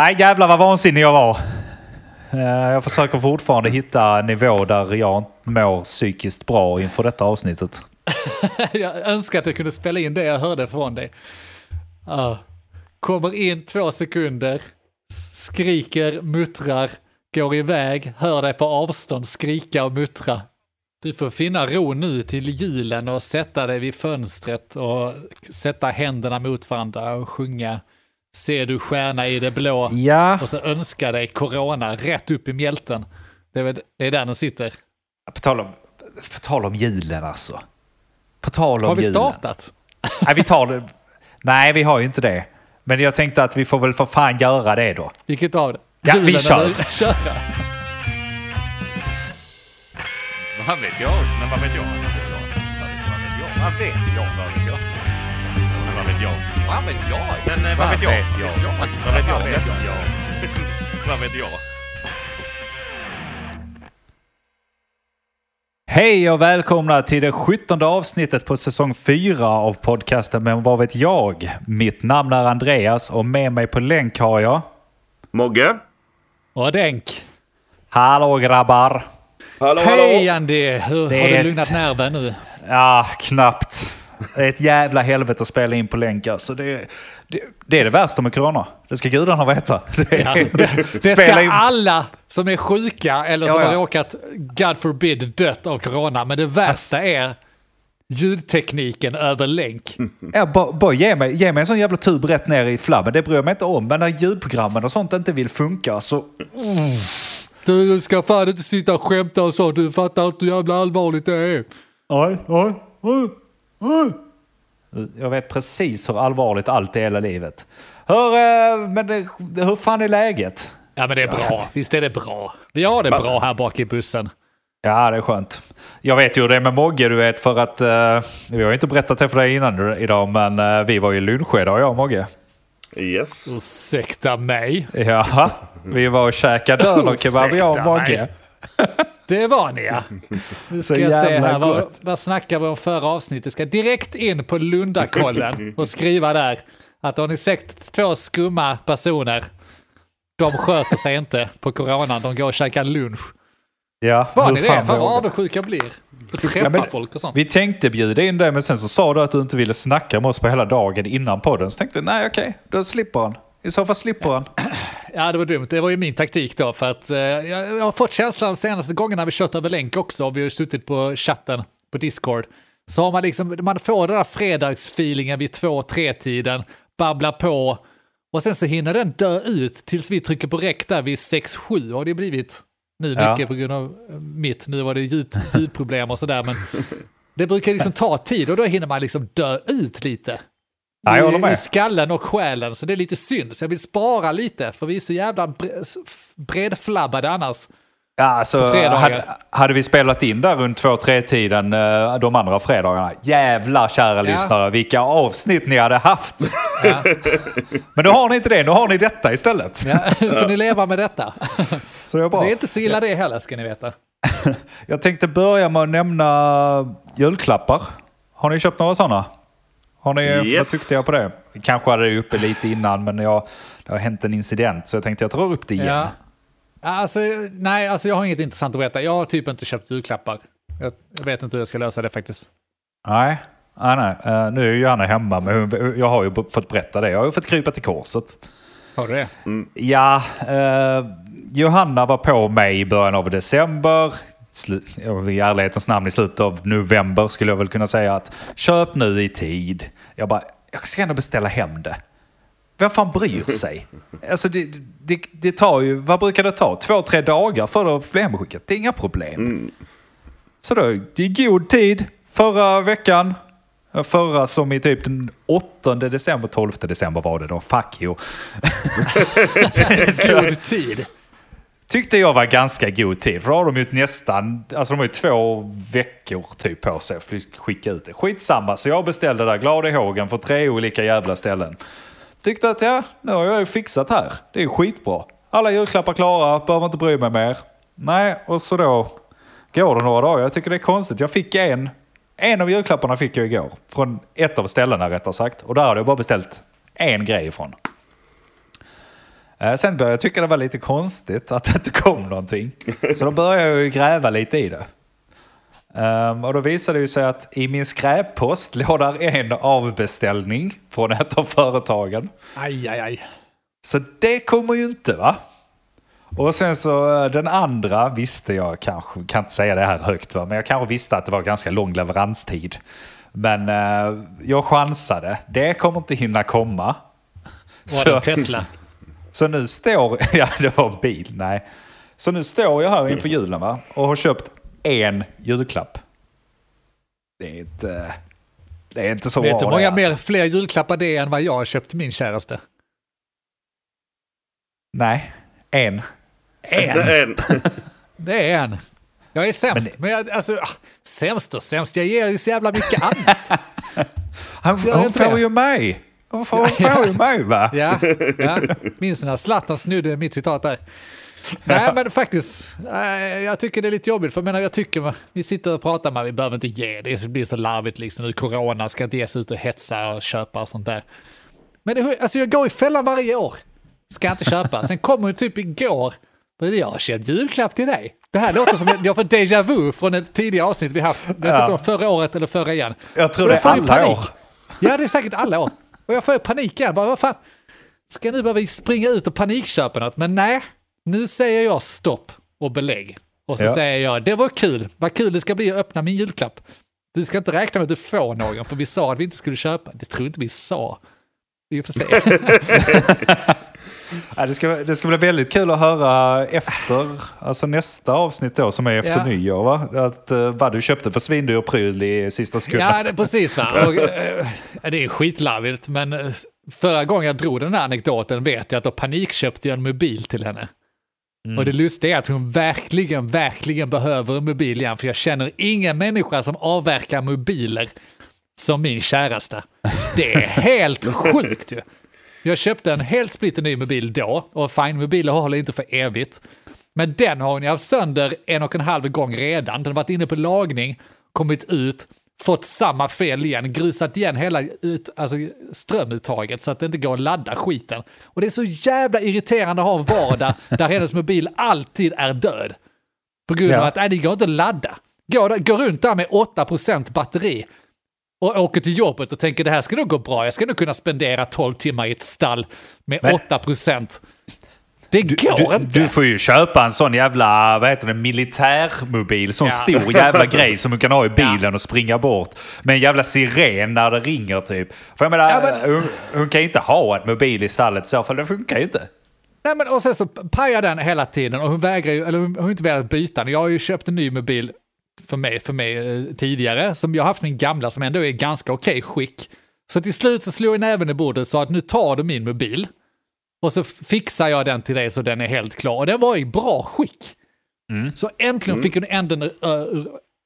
Nej, jävlar vad vansinnig jag var. Eh, jag försöker fortfarande hitta en nivå där jag mår psykiskt bra inför detta avsnittet. Jag önskar att jag kunde spela in det jag hörde från dig. Uh, Kommer in två sekunder, skriker, muttrar, går iväg, hör dig på avstånd skrika och muttra. Du får finna ro nu till julen och sätta dig vid fönstret och sätta händerna mot varandra och sjunga Ser du stjärna i det blå? Ja, Och så önska dig corona rätt upp i mjälten. Det är, väl- det är där den sitter. på tal om, på tal om julen alltså. På tal om Har vi julen. startat? Nej, vi tar. Nej, vi har ju inte det. Men jag tänkte att vi får väl för fan göra det då. Vilket av det? Ja, vi Julen kör. eller- Köra. Vad vet jag? Men vad vet jag? Vad vet jag? Vad vet jag? Vad vet jag? Men vad vet jag? Vad vet jag? Men eh, vad vet jag? Vad vet jag? Vad vet jag? Vad vet jag? Hej och välkomna till det 17 avsnittet på säsong 4 av podcasten Men vad vet jag? Mitt namn är Andreas och med mig på länk har jag... Mogge? Och Denk. Hallå grabbar! Hallå, Hej Andy! Hur, Det har du lugnat nerven nu? Ja, knappt. Det är ett jävla helvete att spela in på länk alltså. Det, det, det är det värsta med corona. Det ska gudarna veta. Det, Ja, det, det ska in- alla som är sjuka eller som Ja, ja. har råkat, God forbid, dött av corona. Men det värsta är ljudtekniken över länk. Ja, bara, bara ge, mig, ge mig en sån jävla tub rätt ner i flabben. Det bryr jag mig inte om. Men när ljudprogrammen och sånt inte vill funka så... Du, du ska fan inte sitta och skämta och så. Du fattar inte hur jävla allvarligt det är. Oj, oj, oj. Jag vet precis hur allvarligt allt är i hela livet. Hur, eh, men det, hur fan är läget? Ja men det är bra. Visst är det bra. Vi har det bra här bak i bussen. Ja, det är skönt. Jag vet ju hur det är med Mogge, du vet, för att... eh, vi har inte berättat det för dig innan idag, men eh, vi var ju lunch idag, jag och Mogge. Yes. Ursäkta mig. Ja, vi var och käkade dönerkebab, jag och Mogge. Det var ni ja. Nu ska jag se här, vad, vad snackar vi om förra avsnittet? Ska direkt in på Lundakollen och skriva där att har ni sett två skumma personer, de sköter sig inte på coronan, de går och käkar lunch. Ja, Var ni det? fan vad avundsjuk jag blir. Träffa Ja, men- folk och sånt. Vi tänkte bjuda in dig, men sen så sa du att du inte ville snacka med oss på hela dagen innan podden. Så tänkte jag, nej okej, då slipper han. I så fall slipper han. Ja, det var dumt. Det var ju min taktik då. För att eh, jag, har fått känslan de senaste gångerna vi kört över länk också, och vi har suttit på chatten på Discord, så har man liksom, man får den där fredagsfeelingen vid två, tre tiden, babbla på, och sen så hinner den dö ut tills vi trycker på räck där vid 6-7 har det blivit. Nu Ja. mycket på grund av eh, mitt, nu var det ljud, ljudproblem och sådär, men det brukar liksom ta tid och då hinner man liksom dö ut lite. Ja, jag håller I, med. I skallen och själen, så det är lite synd. Så jag vill spara lite, för vi är så jävla bredflabbade annars. Ja, alltså, hade, hade vi spelat in där runt två, tre tiden eh, de andra fredagarna. Jävlar kära lyssnare, vilka avsnitt ni hade haft. Ja. Men nu har ni inte det, nu har ni detta istället. Ja, får ni leva med detta. Så det är bra. Det är inte så illa det heller, ska ni veta. Jag tänkte börja med att nämna julklappar. Har ni köpt några sådana? Har ni Yes. varit duktiga på det? Kanske hade det uppe lite innan, men jag, det har hänt en incident så jag tänkte jag drar upp det igen. Ja. Alltså, nej, alltså jag har inget intressant att berätta. Jag har typ inte köpt julklappar. Jag, jag vet inte hur jag ska lösa det faktiskt. Nej, nej, nej. Eh, nu är ju Johanna hemma, men jag har ju fått berätta det. Jag har ju fått krypa till korset. Har du det? Ja, eh, Johanna var på mig i början av december. I ärlighetens namn i slutet av november skulle jag väl kunna säga att köp nu i tid. Jag bara, jag ska ändå beställa hem det. Vem fan bryr sig? Alltså det, det, det tar ju, vad brukar det ta? Två, tre dagar för att bli hemskickat. Det är inga problem. Så då, i god tid, förra veckan, förra som i typ den 8 december, 12 december var det då, fuck you. God tid. Tyckte jag var ganska god tid. För då har de ju nästan, alltså de har ju två veckor typ på sig för att skicka ut det. Skitsamma, så jag beställde där glad i hågen för tre olika jävla ställen. Tyckte att ja, nu har jag ju fixat här. Det är skitbra. Alla julklappar klara, behöver inte bry mig mer. Nej, och så då går det några dagar. Jag tycker det är konstigt. Jag fick en, en av julklapparna fick jag igår. Från ett av ställena rättare sagt. Och där hade jag bara beställt en grej ifrån. Eh, Sen började jag tycka det var lite konstigt att det inte kom någonting. Så då började jag ju gräva lite i det. Ehm, och då visade det sig att i min skräppost låg där en avbeställning från ett av företagen. Aj, aj, aj. Så det kommer ju inte va? Och sen så eh, den andra visste jag kanske, kan inte säga det här högt va, men jag kanske visste att det var ganska lång leveranstid. Men eh, jag chansade, det kommer inte hinna komma. Var det en Tesla? Så nu står, ja det var bil, nej. Så nu står jag här inför julen va, och har köpt en julklapp. Det är inte, det är inte så Vet du bra hur det, många mer, alltså. fler julklappar det är än vad jag har köpt till min käraste? Nej, en. En! En. Det är en. Jag är sämst. Men, Men- jag, alltså, ah, sämst och sämst. Jag ger ju så jävla mycket annat. Han, hon får det? ju mig. Hon får, Ja, ja. mig va? Ja, ja. minns när Zlatan snodde mitt citat där. Nej, men faktiskt, eh, jag tycker det är lite jobbigt. För jag menar, jag tycker, vi sitter och pratar med, vi behöver inte ge, det blir så larvigt liksom. Nu corona ska inte ge sig ut och hetsa och köpa och sånt där. Men det, alltså jag går i fällan varje år. Ska jag inte köpa. Sen kommer ju typ igår, vad det jag har köpt julklapp till dig. Det här låter som att jag får déjà vu från ett tidigare avsnitt vi haft. Jag vet inte om förra året eller förra igen. Jag tror det är alla panik. år. Ja, det är säkert alla år. Och jag får panik igen. Bara, vad fan? Ska jag nu behöva springa ut och panikköpa något? Men nej, nu säger jag stopp och belägg. Och så Ja. säger jag, det var kul. Vad kul det ska bli att öppna min julklapp. Du ska inte räkna med att du får någon, för vi sa att vi inte skulle köpa. Det tror inte vi sa. Vi får se. Ja, det, ska, det ska bli väldigt kul att höra efter, alltså nästa avsnitt då som är efter Ja. nyår va? Att, uh, vad du köpte för svindyr pryl i sista sekunden. ja, det, precis va. Och, eh, det är skitlarvigt, men eh, förra gången jag drog den här anekdoten vet jag att då panikköpte jag en mobil till henne. Och det lustiga är att hon verkligen, verkligen behöver en mobil igen, för jag känner ingen människa som avverkar mobiler som min käraste. Det är helt sjukt ju. Jag köpte en helt splitter ny mobil då, och fine, mobiler håller inte för evigt. Men den har hon ju haft sönder en och en halv gång redan. Den har varit inne på lagning, kommit ut, fått samma fel igen, grusat igen hela ut, alltså strömuttaget så att det inte går att ladda skiten. Och det är så jävla irriterande att ha en vardag där hennes mobil alltid är död. På grund av Ja. att nej, det går inte att ladda. Går, går runt där med 8% batteri och åker till jobbet och tänker det här ska nog gå bra, jag ska nog kunna spendera 12 timmar i ett stall med Men- 8%. Det går Du, inte. du får ju köpa en sån jävla, vad heter det, militärmobil. Sån Ja. stor jävla grej som du kan ha i bilen och springa bort. Med en jävla siren när det ringer typ. För jag menar, Ja, men- hon, hon kan ju inte ha en mobil i stallet i så fall. Det funkar ju inte. Nej, men och sen så pajar den hela tiden och hon vägrar ju, eller hon har inte velat byta den. Jag har ju köpt en ny mobil för mig, för mig eh, tidigare, som jag haft min gamla som ändå är ganska okej skick. Så till slut så slog jag näven i bordet och sa att nu tar du min mobil och så fixar jag den till dig så den är helt klar. Och den var i bra skick. Så äntligen fick hon änden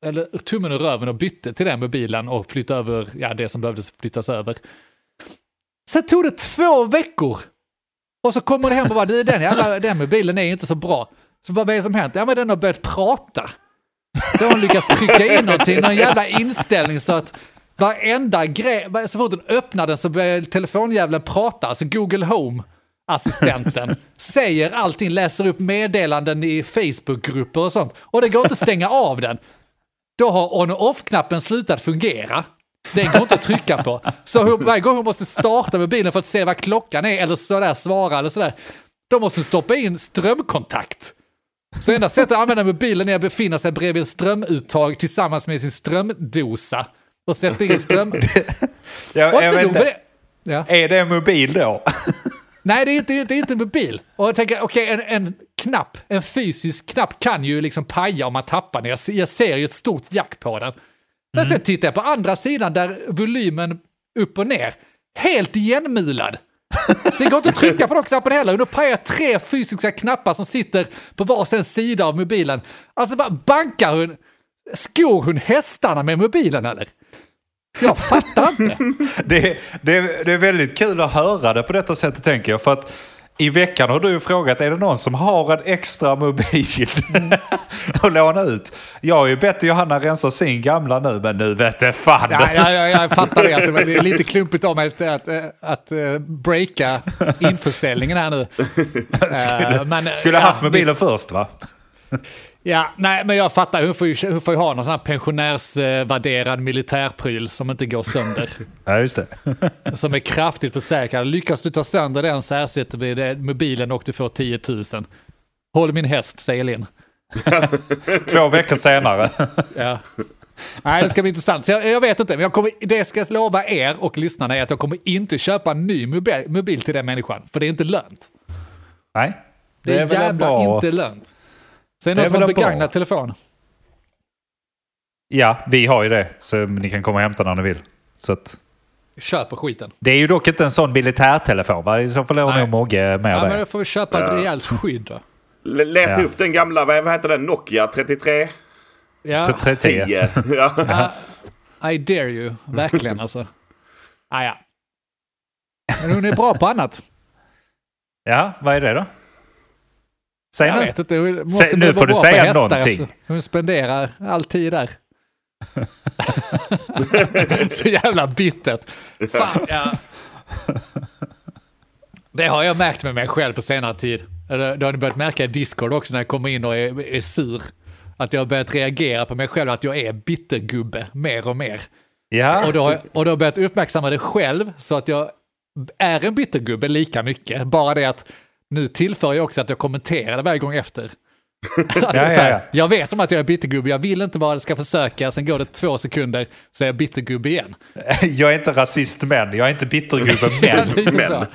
eller tummen ur röven och bytte till den mobilen och flyttade över ja, det som behövdes flyttas över. Sen tog det två veckor och så kommer det hem och bara, "Du, den, jävla, den mobilen är inte så bra. Så vad är det som hänt? Ja, men den har börjat prata. Då har hon lyckats trycka in någonting, någon jävla inställning så att varenda grej, så fort hon öppnar den så börjar telefonjäveln prata, alltså Google Home. Assistenten säger allting, läser upp meddelanden i Facebookgrupper och sånt. Och det går inte att stänga av den. Då har on och off-knappen slutat fungera. Den går inte att trycka på. Så varje gång hon måste starta mobilen för att se vad klockan är eller sådär svara eller sådär. Då måste hon stoppa in strömkontakt. Så enda sättet att använda mobilen är att befinna sig bredvid en strömuttag tillsammans med sin strömdosa. Och sätta in ström... Jag, Och jag inte det. Ja. är det en mobil då? Nej, det är inte, det är inte en mobil. Och jag tänker, okej, en, en knapp, en fysisk knapp kan ju liksom paja om man tappar den. Jag, ser- jag ser ju ett stort jack på den. Men sen tittar jag på andra sidan där volymen upp och ner, helt igenmulad. Det går inte att trycka på de knapparna heller. Och då pajar jag tre fysiska knappar som sitter på varsin sida av mobilen. Alltså, bankar hon? Skor hon hästarna med mobilen eller? Jag fattar inte. Det, det, det är väldigt kul att höra det på detta sättet tänker jag. För att i veckan har du frågat, är det någon som har en extra mobil att låna ut? Jag har ju bett Johanna rensa sin gamla nu, men nu vet det fan. Ja, ja, ja, jag fattar det, att det är lite klumpigt av mig att, att, att, eh, breaka införsäljningen här nu. Men, Skulle ha ja, haft mobilen först va? Ja, nej, men jag fattar. Hon får ju, hon får ju ha någon sån här pensionärsvärderad militärpryl som inte går sönder. Ja, just det. som är kraftigt försäkrad. Lyckas du ta sönder den så ersätter vi det mobilen och du får 10 000. Håll min häst, säger Linn. Två veckor senare. Ja. Nej, det ska bli intressant. Så jag, jag vet inte, men jag kommer, det ska jag lova er och lyssnarna är att jag kommer inte köpa en ny mobil, mobil till den människan. För det är inte lönt. Nej. Det är, väl en jävla bra- inte lönt. Är är någon som har begagnat telefon? Ja, vi har ju det. Så ni kan komma och hämta när ni vill. Så att, Köper skiten. det är ju dock inte en sån militärtelefon va? I så fall Nej. nog Mogge med Ja, men det. då får vi köpa ett rejält skydd då. Leta Ja. upp den gamla, vad heter den? Nokia 3310. Ja, 33. Ja. Ja, I dare you, verkligen alltså. Ah, ja. Men hon är bra på annat. Ja, vad är det då? Säg Jag nu. vet inte, hon måste Säg- nu får du säga hästar någonting. eftersom Hon spenderar all tid där. Så jävla bittert. Fan, ja. Det har jag märkt med mig själv på senare tid. Det har ni börjat märka i Discord också när jag kommer in och är, är sur. Att jag har börjat reagera på mig själv, att jag är bittergubbe mer och mer. Ja, Och då, har jag- och då har jag börjat uppmärksamma det själv så att jag är en bittergubbe lika mycket. Bara det att nu tillför jag också att jag kommenterar det varje gång efter. att Ja, jag, här, ja, ja. jag vet om att jag är bittergubbe, jag vill inte bara ska försöka, sen går det två sekunder så är jag bittergubbe igen. jag är inte rasist men, jag är inte bittergubbe men. lite men. så.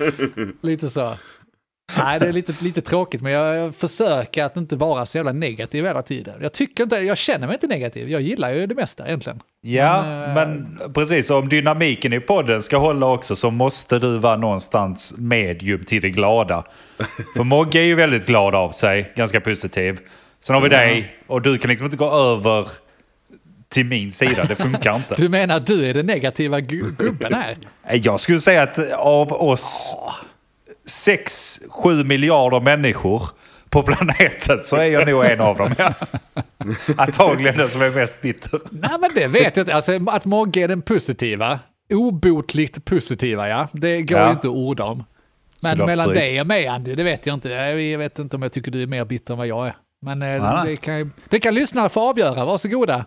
Lite så. Nej, det är lite, lite tråkigt, men jag, försöker att inte vara så jävla negativ hela tiden. Jag tycker inte, jag känner mig inte negativ, jag gillar ju det mesta egentligen. Ja, Men, eh, men precis. Om dynamiken i podden ska hålla också så måste du vara någonstans medium till det glada. För Mogge är ju väldigt glad av sig, ganska positiv. Sen har vi dig och du kan liksom inte gå över till min sida, det funkar inte. Du menar att du är den negativa gu- gubben här? Jag skulle säga att av oss 6-7 miljarder människor på planeten så är jag nog en av dem. Ja. Antagligen den som är mest bitter. Nej, men det vet jag inte. Alltså, att Mogge är den positiva, obotligt positiva, ja. Det går Ja. ju inte att orda om. Men mellan dig och mig, Andy, det vet jag inte. Jag vet inte om jag tycker du är mer bitter än vad jag är. Men eh, det, kan, det kan lyssnarna få avgöra, varsågoda.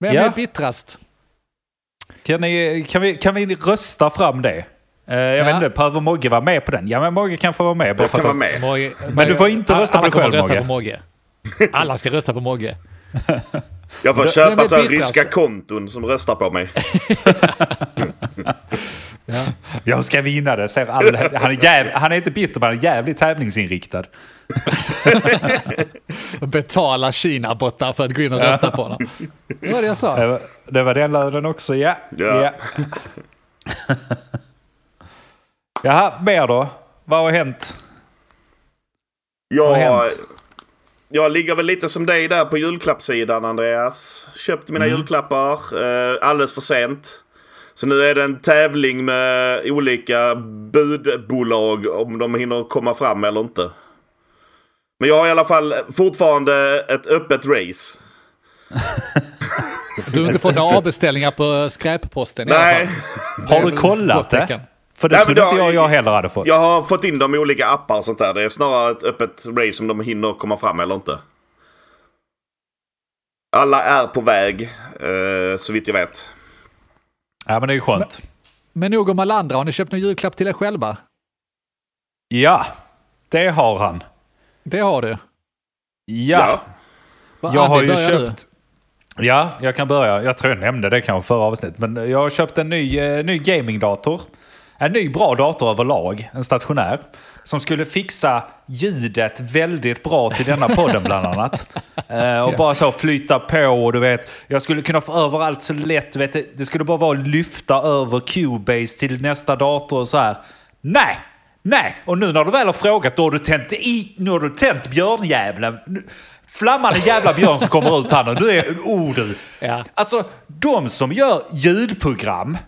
Vem Ja. är bittrast? Kan, ni, kan, vi, kan vi rösta fram det? Eh, jag Ja. vet inte, behöver Mogge vara med på den? Ja, men Mogge kan få vara med. Bara Jag kan vara med. Mogge, Men du får inte alla- rösta på alla dig själv, rösta Mogge. på Mogge. Alla ska rösta på Mogge. Jag får köpa så ryska konton som röstar på mig. Jag ska vinna det. Ser all, han, är jäv, han är inte bitter, men han är jävligt tävlingsinriktad. Betala Kina-bottar för att gå in och rösta på honom. Det var det jag sa. Det var, det var den lönen också, ja. Ja. ja. Jaha, mer då? Vad har hänt? Vad har Jag, hänt? jag ligger väl lite som dig där på julklappssidan Andreas. Köpte mina Mm. julklappar eh, alldeles för sent. Så nu är det en tävling med olika budbolag om de hinner komma fram eller inte. Men jag har i alla fall fortfarande ett öppet race. Du har inte fått några avbeställningar på skräpposten i alla Nej, fall. Har du kollat det? För det Nej, men trodde då- inte jag jag heller hade fått. jag har fått in dem i olika appar och sånt där. Det är snarare ett öppet race om de hinner komma fram eller inte. Alla är på väg, eh, så vitt jag vet. Ja, men det är ju skönt. Men nog om alla andra, har ni köpt någon julklapp till er själva? Ja, det har han. Det har du. Ja, Va, jag har ju börjar du? köpt... Ja, jag kan börja. Jag tror jag nämnde det kanske förra avsnittet. Men jag har köpt en ny, eh, ny gamingdator. En ny bra dator överlag, en stationär. Som skulle fixa ljudet väldigt bra till denna podden bland annat. Eh, och bara så flytta på och du vet. Jag skulle kunna få över allt så lätt. Du vet, det, det skulle bara vara att lyfta över Cubase till nästa dator och så här. Nej! Nej! Och nu när du väl har frågat då har du tänt i... Nu har du tänt björnjävlen. Nu- Flammande jävla björn som kommer ut här nu. Du är... Oh du. Ja. Alltså, de som gör ljudprogram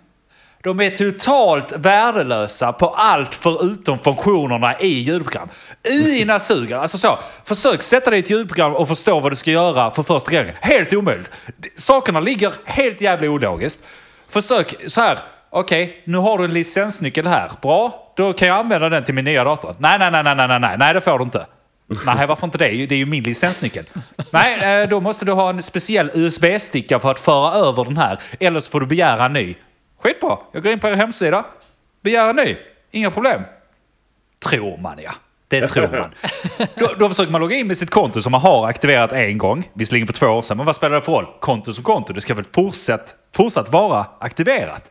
de är totalt värdelösa på allt förutom funktionerna i ljudprogram. Uina suger. Alltså så, försök sätta dig i ett ljudprogram och förstå vad du ska göra för första gången. Helt omöjligt. Sakerna ligger helt jävla ologiskt. Försök så här. Okej, nu har du en licensnyckel här. Bra, då kan jag använda den till min nya dator. Nej, nej, nej, nej, nej, nej, nej, det får du inte. Nej, varför inte det? Det är ju min licensnyckel. Nej, eh, då måste du ha en speciell USB-sticka för att föra över den här. Eller så får du begära en ny. Skitbra, jag går in på er hemsida. Begär en ny. Inga problem. Tror man ja. Det tror man. Då, då försöker man logga in med sitt konto som man har aktiverat en gång. Visserligen för två år sedan, men vad spelar det för roll? Konto som konto. Det ska väl fortsatt, fortsatt vara aktiverat.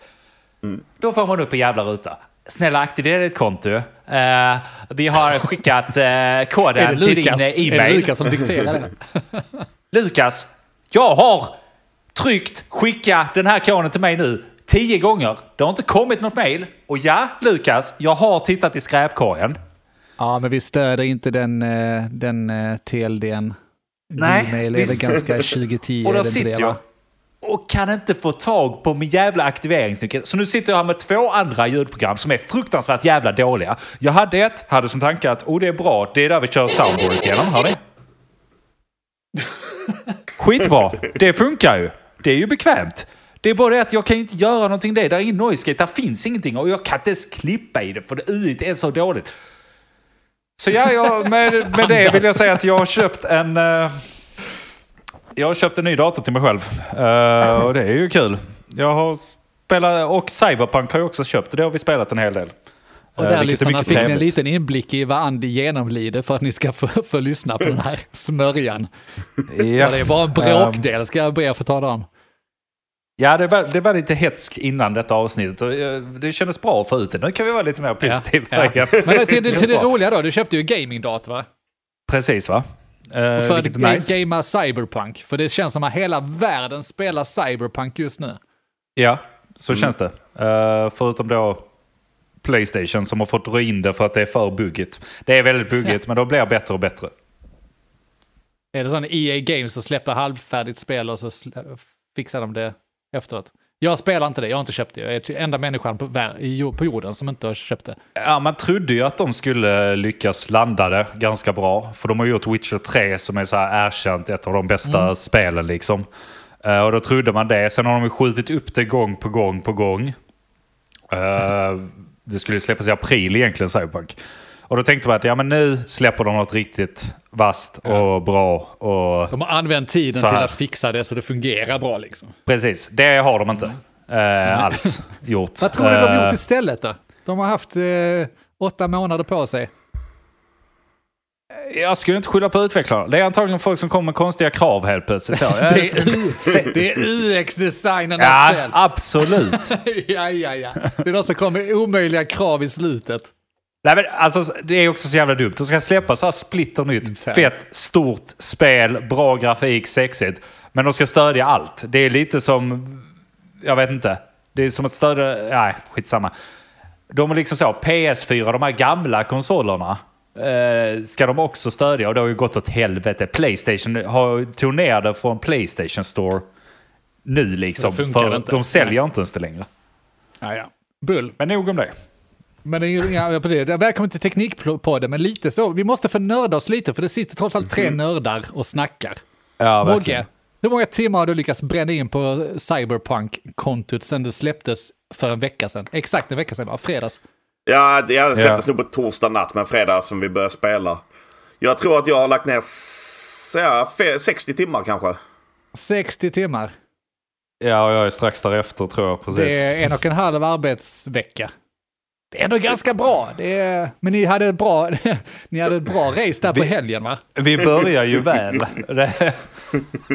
Då får man upp en jävla ruta. Snälla aktivera ditt konto. Eh, vi har skickat uh, koden till din Lukas, eh, är det e-mail. Lukas som dikterar det? Lukas, jag har tryckt skicka den här koden till mig nu tio gånger. Det har inte kommit något mail. Och ja, Lukas, jag har tittat i skräpkorgen. Ja, men vi stöder inte den, eh, den eh, TLDn. Nej, Gmail är väl ganska 2010. Och är då det inte sitter det, jag och kan inte få tag på min jävla aktiveringsnyckel. Så nu sitter jag här med två andra ljudprogram som är fruktansvärt jävla dåliga. Jag hade ett, hade som tanke att oh, det är bra, det är där vi kör soundboardet igenom. Hör ni? Skitbra, det funkar ju. Det är ju bekvämt. Det är bara det att jag kan ju inte göra någonting där. Det är ingen noise gate, där finns ingenting och jag kan inte ens klippa i det för det är så dåligt. Så ja, jag, med, med det vill jag säga att jag har köpt en... eh, jag har köpt en ny dator till mig själv. Eh, och det är ju kul. Jag har spelat, och Cyberpunk har jag också köpt. Det har vi spelat en hel del. Och Eh, där lyssnarna fick ni en liten inblick i vad Andy genomlider för att ni ska få, få lyssna på den här smörjan. Ja. Det är bara en bråkdel, ska jag be att få ta dem. Ja det, var, det var lite hetsk innan detta avsnittet. Och eh, det kändes bra att få ut det. Nu kan vi vara lite mer positiva Ja. igen. Men till, till, till det roliga då, du köpte ju gamingdator va? Precis va? Och för att nice. gamea Cyberpunk, för det känns som att hela världen spelar Cyberpunk just nu. Ja, så känns det. Eh, förutom då Playstation som har fått dra in det för att det är för buggigt. Det är väldigt buggigt, men det blir bättre och bättre. Är det sån EA Games som släpper halvfärdigt spel och så fixar de det efteråt? Jag spelar inte det, jag har inte köpt det. Jag är den enda människan på, jorden som inte har köpt det. Ja, man trodde ju att de skulle lyckas landa det ganska bra. För de har gjort Witcher 3 som är så här erkänt ett av de bästa spelen liksom. Eh, och då trodde man det. Sen har de ju skjutit upp det gång på gång på gång. Eh, det skulle släppas i april egentligen, Cyberpunk. Och då tänkte man att ja, men nu släpper de något riktigt vasst och bra. Och De har använt tiden till att fixa det så det fungerar bra liksom. precis, det har de inte eh, alls gjort. Vad tror du de har Eh, gjort istället då? De har haft eh, åtta månader på sig. Jag skulle inte skylla på utvecklarna. Det är antagligen folk som kommer med konstiga krav helt plötsligt. Ja, Det är, det är UX-designernas Ja, fel. absolut. ja, ja, ja. Det är de som kommer med omöjliga krav i slutet. Nej, men alltså, det är också så jävla dumt. De ska släppa så här splitter nytt, Internt. fett, stort spel, bra grafik, sexigt. Men de ska stödja allt. Det är lite som, jag vet inte. Det är som att stödja, nej skitsamma. De är liksom så, PS4, de här gamla konsolerna. Eh, ska de också stödja och det har ju gått åt helvete. Playstation har tog ner det från Playstation Store nu liksom. För inte. de säljer inte ens det längre. Ja, ja. Bull. Men nog om det. Men det är, ju- ja, precis. Välkommen till Teknikpodden, men lite så. Vi måste få nörda oss lite, för det sitter trots allt tre nördar och snackar. Ja, Mogge, hur många timmar har du lyckats bränna in på Cyberpunk-kontot sedan det släpptes för en vecka sedan? Exakt en vecka sedan, va? fredags. Ja, det jag släpptes Ja. nog på torsdag natt, men fredag som vi började spela. Jag tror att jag har lagt ner ja, fe- 60 timmar kanske. 60 timmar. Ja, och jag är strax därefter tror jag. Precis. Det är en och en halv arbetsvecka. Det är ändå ganska bra. Är, men ni hade bra, ni hade ett bra race där på helgen va? Vi börjar ju väl. Det,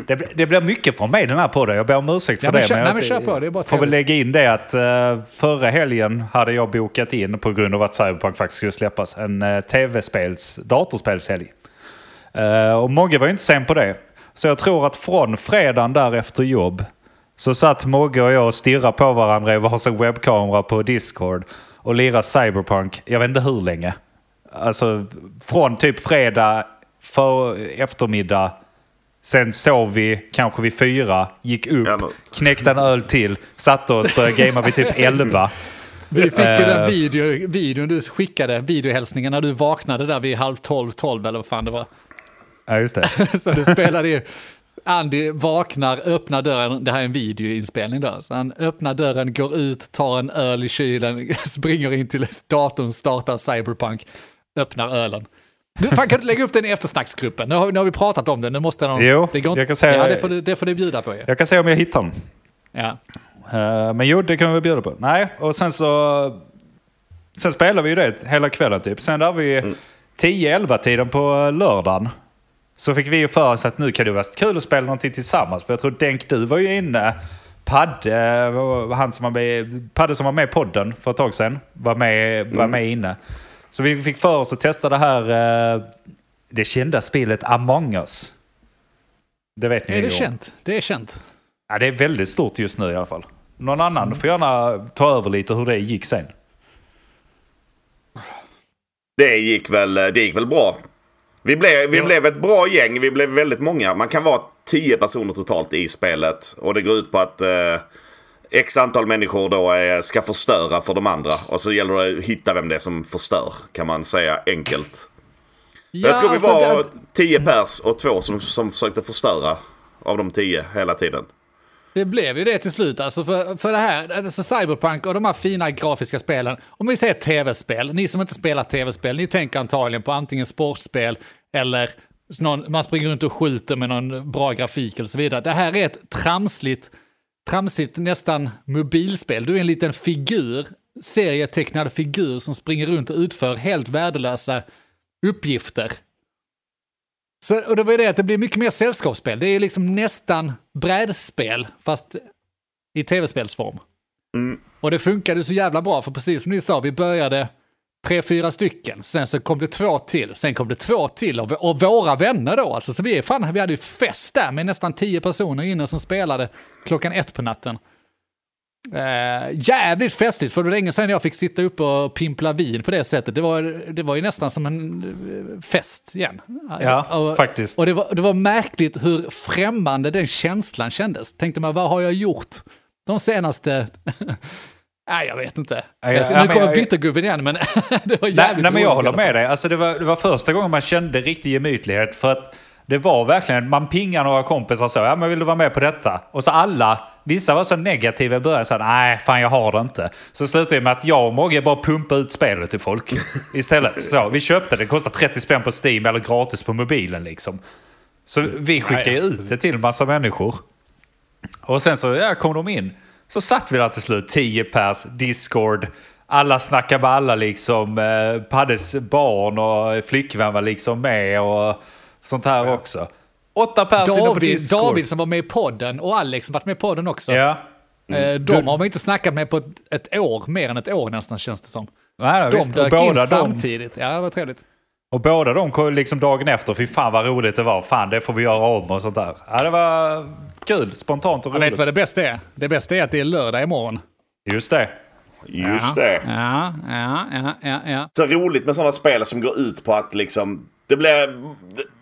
det, det blir mycket från mig den här podden. Jag ber om ursäkt för Ja, men det. kör- nej, jag men kör på. Det är bara får väl lägga in det att uh, förra helgen hade jag bokat in på grund av att Cyberpunk faktiskt skulle släppas en uh, tv-spels, datorspelshelg. Eh, och Mogge var ju inte sen på det. Så jag tror att från fredagen där efter jobb så satt Mogge och jag och stirrade på varandra i varsin webbkamera på Discord och lirade Cyberpunk, jag vet inte hur länge. Alltså från typ fredag för eftermiddag Sen sov vi kanske vid fyra, gick upp, Ja, knäckte en öl till, satte oss, började gamea vid typ elva. Vi fick ju den Eh. video, videon du skickade, videohälsningen när du vaknade där vid halv tolv, tolv eller vad fan det var. Ja, just det. Så du spelade ju. Andy vaknar, öppnar dörren, det här är en videoinspelning då. Så han öppnar dörren, går ut, tar en öl i kylen, springer in till datorn, startar Cyberpunk, öppnar ölen. Du, fan kan du lägga upp den i eftersnacksgruppen? Nu har, nu har vi pratat om det, nu måste någon... Jo, det går jag kan säga- Ja, det får, du, det får du bjuda på ju. Jag kan se om jag hittar den. Ja. Eh, men jo, det kan vi bjuda på. Nej, och sen så... Sen spelar vi ju det hela kvällen typ. Sen där vi 10-11 tiden på lördagen. Så fick vi ju för oss att nu kan det vara kul att spela någonting tillsammans. För jag tror Denk, du var ju inne. Padde, han som var med, Padde som var med i podden för ett tag sedan, var med, var med inne. Så vi fick för oss att testa det här, eh, det kända spelet Among us. Det vet ni Är det känt? Det är känt. Ja, det är väldigt stort just nu i alla fall. Någon annan får gärna ta över lite hur det gick sen. Det gick väl, det gick väl bra. Vi, blev, vi Ja. blev ett bra gäng. Vi blev väldigt många. Man kan vara tio personer totalt i spelet. Och det går ut på att eh, x antal människor då är, ska förstöra för de andra. Och så gäller det att hitta vem det är som förstör. Kan man säga enkelt. jag tror vi alltså, var det- tio pers och två som, som försökte förstöra. Av de tio hela tiden. Det blev ju det till slut. Alltså för, för det här, alltså Cyberpunk och de här fina grafiska spelen. Om vi säger tv-spel, ni som inte spelar tv-spel, ni tänker antagligen på antingen sportspel eller någon, man springer runt och skjuter med någon bra grafik eller så vidare. Det här är ett tramsligt, tramsigt nästan mobilspel. Du är en liten figur, serietecknad figur som springer runt och utför helt värdelösa uppgifter. Så, och det var ju det att det blir mycket mer sällskapsspel. Det är ju liksom nästan brädspel, fast i tv-spelsform. Och det funkade så jävla bra, för precis som ni sa, vi började tre, fyra stycken. Sen så kom det två till, sen kom det två till och, och våra vänner då. Alltså, så vi, fan, vi hade ju fest där med nästan tio personer inne som spelade klockan ett på natten. Eh, jävligt festligt, för det var länge sedan jag fick sitta upp och pimpla vin på det sättet. Det var, det var ju nästan som en eh, fest igen. Ja, och, faktiskt. Och det var, det var märkligt hur främmande den känslan kändes. Tänkte man, vad har jag gjort de senaste... Nej, jag vet inte. Ja, ja, Alltså, ja, nu kommer jag- byttergubben igen, men det var jävligt Nej, nej men jag håller med dig. Alltså, det, var, det var första gången man kände riktig gemytlighet. För att det var verkligen, man pingade några kompisar så, ja men vill du vara med på detta? Och så alla, vissa var så negativa i början, så nej fan jag har det inte. Så slutade det med att jag och Mogge bara pumpade ut spelet till folk istället. Så, vi köpte det, det kostade 30 spänn på Steam eller gratis på mobilen liksom. Så vi skickade ut det till massa människor. Och sen så ja, kom de in. Så satt vi där till slut, 10 pers, Discord. Alla snackade med alla liksom. Eh, Paddes barn och flickvän var liksom med och sånt här också. Åtta pers inne på David, Discord. David som var med i podden och Alex som varit med i podden också. Ja. Eh, De har man inte snackat med på ett, ett år, mer än ett år nästan känns det som. Nej, nej, De visst, dök in båda de, samtidigt. Ja, det var trevligt. och båda de kom liksom dagen efter. Fy fan vad roligt det var. Fan det får vi göra om och sånt där. Ja, det var kul, spontant och Jag vet roligt. vad det bästa är? Det bästa är att det är lördag imorgon. Just det. Just det. Ja, ja, ja, ja, ja. så roligt med sådana spel som går ut på att liksom... Det blir,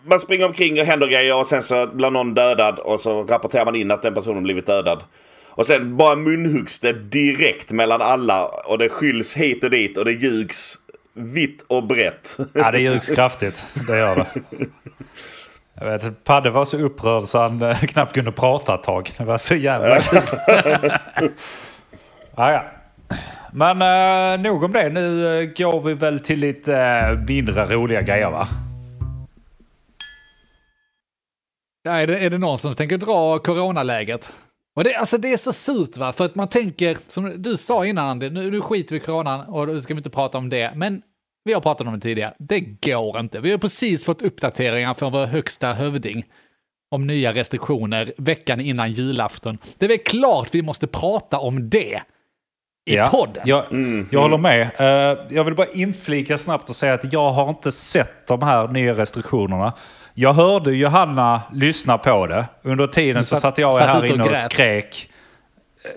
man springer omkring och händer grejer och sen så blir någon dödad och så rapporterar man in att den personen blivit dödad. Och sen bara munhuggs det direkt mellan alla och det skylls hit och dit och det ljugs vitt och brett. Ja, det ljugs kraftigt. Det gör det. Jag vet, Padde var så upprörd så han eh, knappt kunde prata ett tag. Det var så jävla kul. ja, ja. Men eh, nog om det. Nu eh, går vi väl till lite eh, mindre roliga grejer va? Är, det, är det någon som tänker dra coronaläget? Och det, alltså det är så surt va, för att man tänker, som du sa innan Andy, nu, nu skiter vi i coronan och nu ska vi inte prata om det, men vi har pratat om det tidigare, det går inte. Vi har precis fått uppdateringar från vår högsta hövding om nya restriktioner veckan innan julafton. Det är väl klart vi måste prata om det i podden. Jag, jag håller med. Eh, jag vill bara inflika snabbt och säga att jag har inte sett de här nya restriktionerna. Jag hörde Johanna lyssna på det. Under tiden så satt- satt jag satt här och inne och grät. skrek.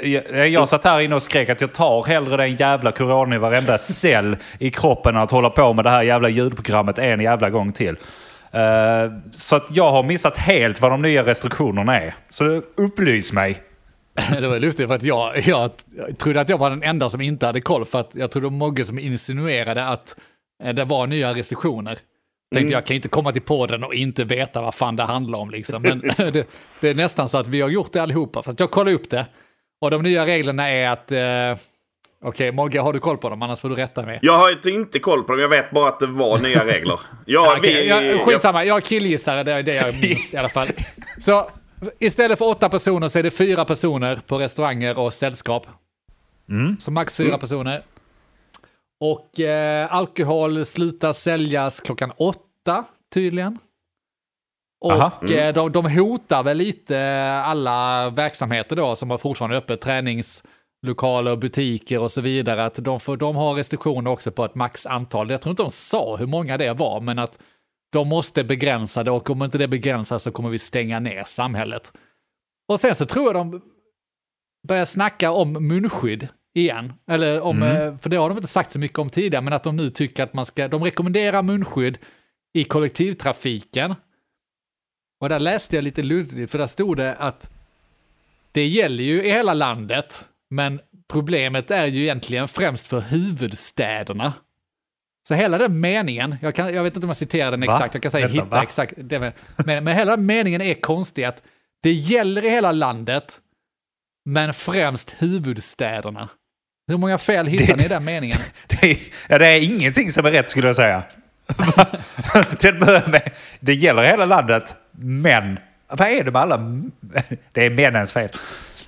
Jag, jag satt här inne och skrek att jag tar hellre den jävla coronan i varenda cell i kroppen än att hålla på med det här jävla ljudprogrammet en jävla gång till. Eh, så att jag har missat helt vad de nya restriktionerna är. Så upplys mig. Det var lustigt för att jag, jag trodde att jag var den enda som inte hade koll för att jag trodde Mogge som insinuerade att eh, det var nya restriktioner. Tänkte jag kan inte komma till podden och inte veta vad fan det handlar om liksom. Men det, det är nästan så att vi har gjort det allihopa. Fast jag kollade upp det. Och de nya reglerna är att... Eh, Okej, Mogge, har du koll på dem? Annars får du rätta mig. Jag har inte koll på dem, jag vet bara att det var nya regler. Ja, Ja, okej, vi, jag, skitsamma, jag killgissar, det är det jag minns i alla fall. Så istället för åtta personer så är det fyra personer på restauranger och sällskap. Så max fyra personer. Och eh, alkohol slutar säljas klockan åtta tydligen. Aha. Och eh, de, de hotar väl lite alla verksamheter då som har fortfarande öppet, träningslokaler, butiker och så vidare. Att de, får, de har restriktioner också på ett max antal. Jag tror inte de sa hur många det var, men att de måste begränsa det och om inte det begränsas så kommer vi stänga ner samhället. Och sen så tror jag de börjar snacka om munskydd igen. Eller om, eh, för det har de inte sagt så mycket om tidigare, men att de nu tycker att man ska, de rekommenderar munskydd i kollektivtrafiken. Och där läste jag lite luddigt, för där stod det att det gäller ju i hela landet, men problemet är ju egentligen främst för huvudstäderna. Så hela den meningen, jag, kan, jag vet inte om jag citerar den Va? exakt, jag kan säga Vänta, hitta va? exakt, det, men, men, hela meningen är konstig att det gäller i hela landet, men främst huvudstäderna. Hur många fel hittar ni i den meningen? Det är, ja, det är ingenting som är rätt skulle jag säga. Till att börja med, det gäller hela landet, men vad är det med alla... Det är männens fel.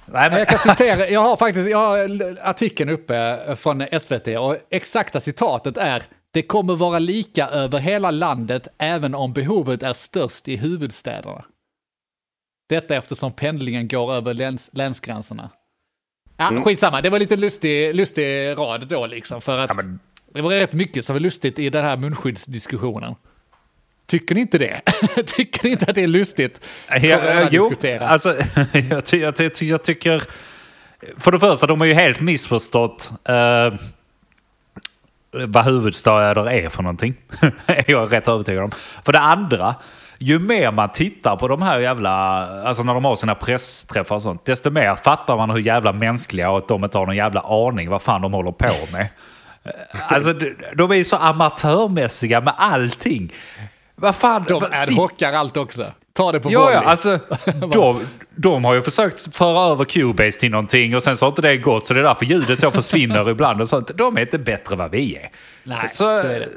Nej, men, Jag kan citera, jag har faktiskt jag har artikeln uppe från SVT och exakta citatet är det kommer vara lika över hela landet även om behovet är störst i huvudstäderna. Detta eftersom pendlingen går över läns, länsgränserna. Ja, skitsamma, det var lite lustig, lustig rad då liksom för att Ja, men- det var rätt mycket som var lustigt i den här munskyddsdiskussionen. Tycker ni inte det? Tycker ni inte att det är lustigt? Ja, Corona jo, diskutera. alltså, jag, ty, jag, ty, jag tycker... För det första, de har ju helt missförstått eh, vad huvudstäder är för någonting. är jag rätt övertygad om. För det andra, ju mer man tittar på de här jävla... Alltså när de har sina pressträffar och sånt, desto mer fattar man hur jävla mänskliga och att de inte har någon jävla aning vad fan de håller på med. Alltså, de, är ju så amatörmässiga med allting. Vad fan... De adhockar allt också. Ta det på Ja, volley. ja, alltså de, de har ju försökt föra över Cubase till någonting och sen så har inte det gått så det är därför ljudet så försvinner ibland och sånt. De är inte bättre vad vi är. Nej, så är det.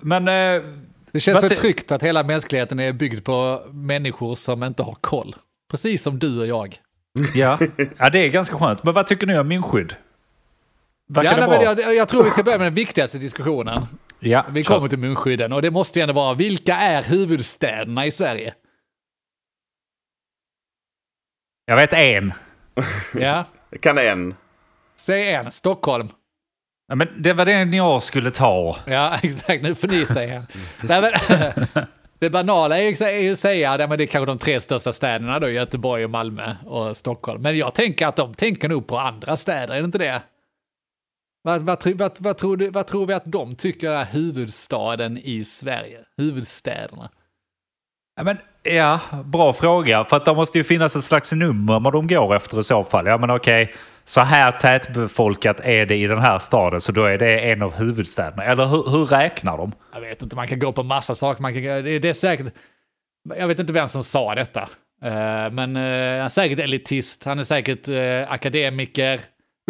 Men eh, Det känns så tryggt att hela mänskligheten är byggd på människor som inte har koll. Precis som du och jag. ja. ja, det är ganska skönt. Men vad tycker ni om min skydd? Verkar Ja, nej, men jag, jag tror vi ska börja med den viktigaste diskussionen. ja, Vi kommer till munskydden och det måste ju ändå vara, vilka är huvudstäderna i Sverige? Jag vet en. Ja, Kan en. säg en. Stockholm. Ja, men det var den jag skulle ta. Ja, exakt. Nu får ni säga. Nej, men, det banala är ju att säga att det är kanske de tre största städerna då, Göteborg, och Malmö och Stockholm. Men jag tänker att de tänker nog på andra städer, är det inte det? Vad, vad, vad, vad, tror du, vad tror vi att de tycker är huvudstaden i Sverige? Huvudstäderna. Ja, men, ja, bra fråga. För att det måste ju finnas ett slags nummer vad de går efter i så fall. Ja, men okej, så här tätbefolkat är det i den här staden, så då är det en av huvudstäderna. Eller hur, hur räknar de? Jag vet inte, man kan gå på massa saker. Man kan, det, det är säkert, jag vet inte vem som sa detta. Eh, men eh, han är säkert elitist, han är säkert eh, akademiker.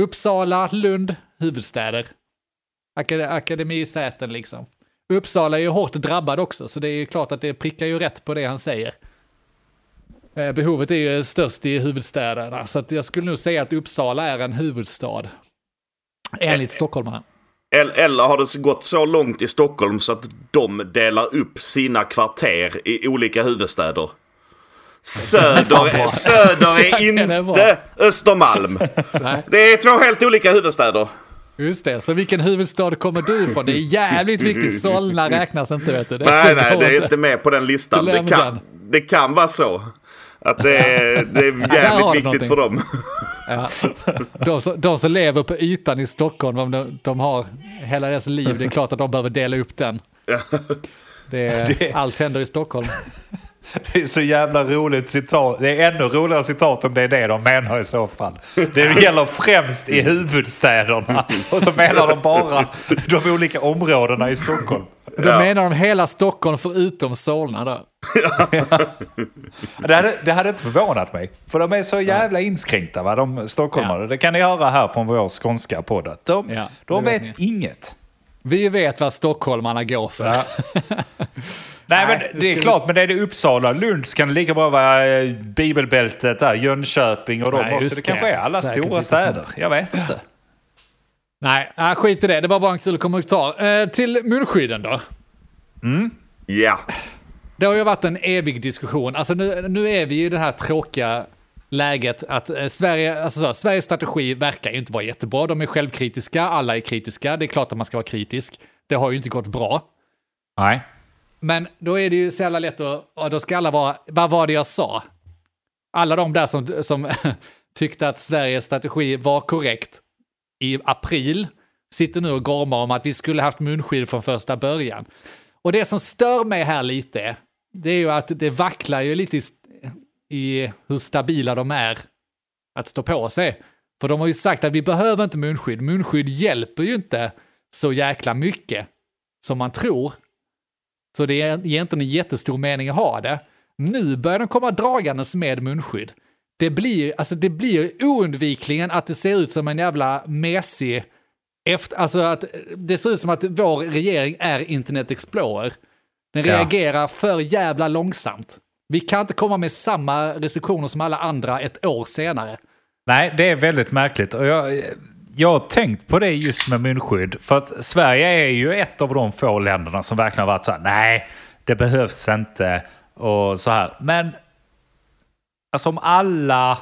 Uppsala, Lund, huvudstäder. Akad akademisäten liksom. Uppsala är ju hårt drabbad också, så det är ju klart att det prickar ju rätt på det han säger. Eh, behovet är ju störst i huvudstäderna, så att jag skulle nog säga att Uppsala är en huvudstad. Enligt stockholmarna. El- Eller har det gått så långt i Stockholm så att de delar upp sina kvarter i olika huvudstäder? Söder, söder är inte Östermalm. Det är två helt olika huvudstäder. Just det, så vilken huvudstad kommer du ifrån? Det är jävligt viktigt. Solna räknas inte vet du. Det Nej, nej, det är inte. med på den listan. Det kan, det kan vara så. Att det är, det är jävligt du viktigt någonting. för dem. Ja. De, som, de som lever på ytan i Stockholm, om de, de har hela deras liv, det är klart att de behöver dela upp den. Det är, Det- Allt händer i Stockholm. Det är så jävla roligt citat. Det är ännu roligare citat om det är det de menar i så fall. Det gäller främst i huvudstäderna. Och så menar de bara de olika områdena i Stockholm. Då menar de hela Stockholm förutom Solna då. Det hade, det hade inte förvånat mig. För de är så jävla inskränkta, va? de stockholmare. Ja. Det kan ni höra här från vår skånska podd. De, Ja, de vet, vet inget. Vi vet vad stockholmarna går för. Nej, men det det är vi- klart, men det är det Uppsala. Lund så kan det lika bra vara eh, Bibelbältet där, Jönköping och de Nej, också. Det kanske är alla Säkert stora städer. sånt. Jag vet inte. Nej, äh, skit i det. Det var bara en kul kommentar. Eh, till munskydden då. Ja. Det har ju varit en evig diskussion. Alltså nu, nu är vi i det här tråkiga läget att eh, Sverige, alltså så, Sveriges strategi verkar ju inte vara jättebra. De är självkritiska, alla är kritiska. Det är klart att man ska vara kritisk. Det har ju inte gått bra. Nej. Men då är det ju så jävla lätt att, då ska alla vara, vad var det jag sa? Alla de där som, som tyckte att Sveriges strategi var korrekt i april sitter nu och gormar om att vi skulle haft munskydd från första början. Och det som stör mig här lite, det är ju att det vacklar ju lite i, i hur stabila de är att stå på sig. För de har ju sagt att vi behöver inte munskydd. Munskydd hjälper ju inte så jäkla mycket som man tror. Så det är egentligen en jättestor mening att ha det. Nu börjar de komma dragandes med munskydd. Det blir, alltså det blir oundvikligen att det ser ut som en jävla mesig... Efter, alltså att det ser ut som att vår regering är Internet Explorer. Den Ja. reagerar för jävla långsamt. Vi kan inte komma med samma restriktioner som alla andra ett år senare. Nej, det är väldigt märkligt. Och jag, jag har tänkt på det just med munskydd. För att Sverige är ju ett av de få länderna som verkligen har varit så här, nej, det behövs inte och så här. Men alltså om alla,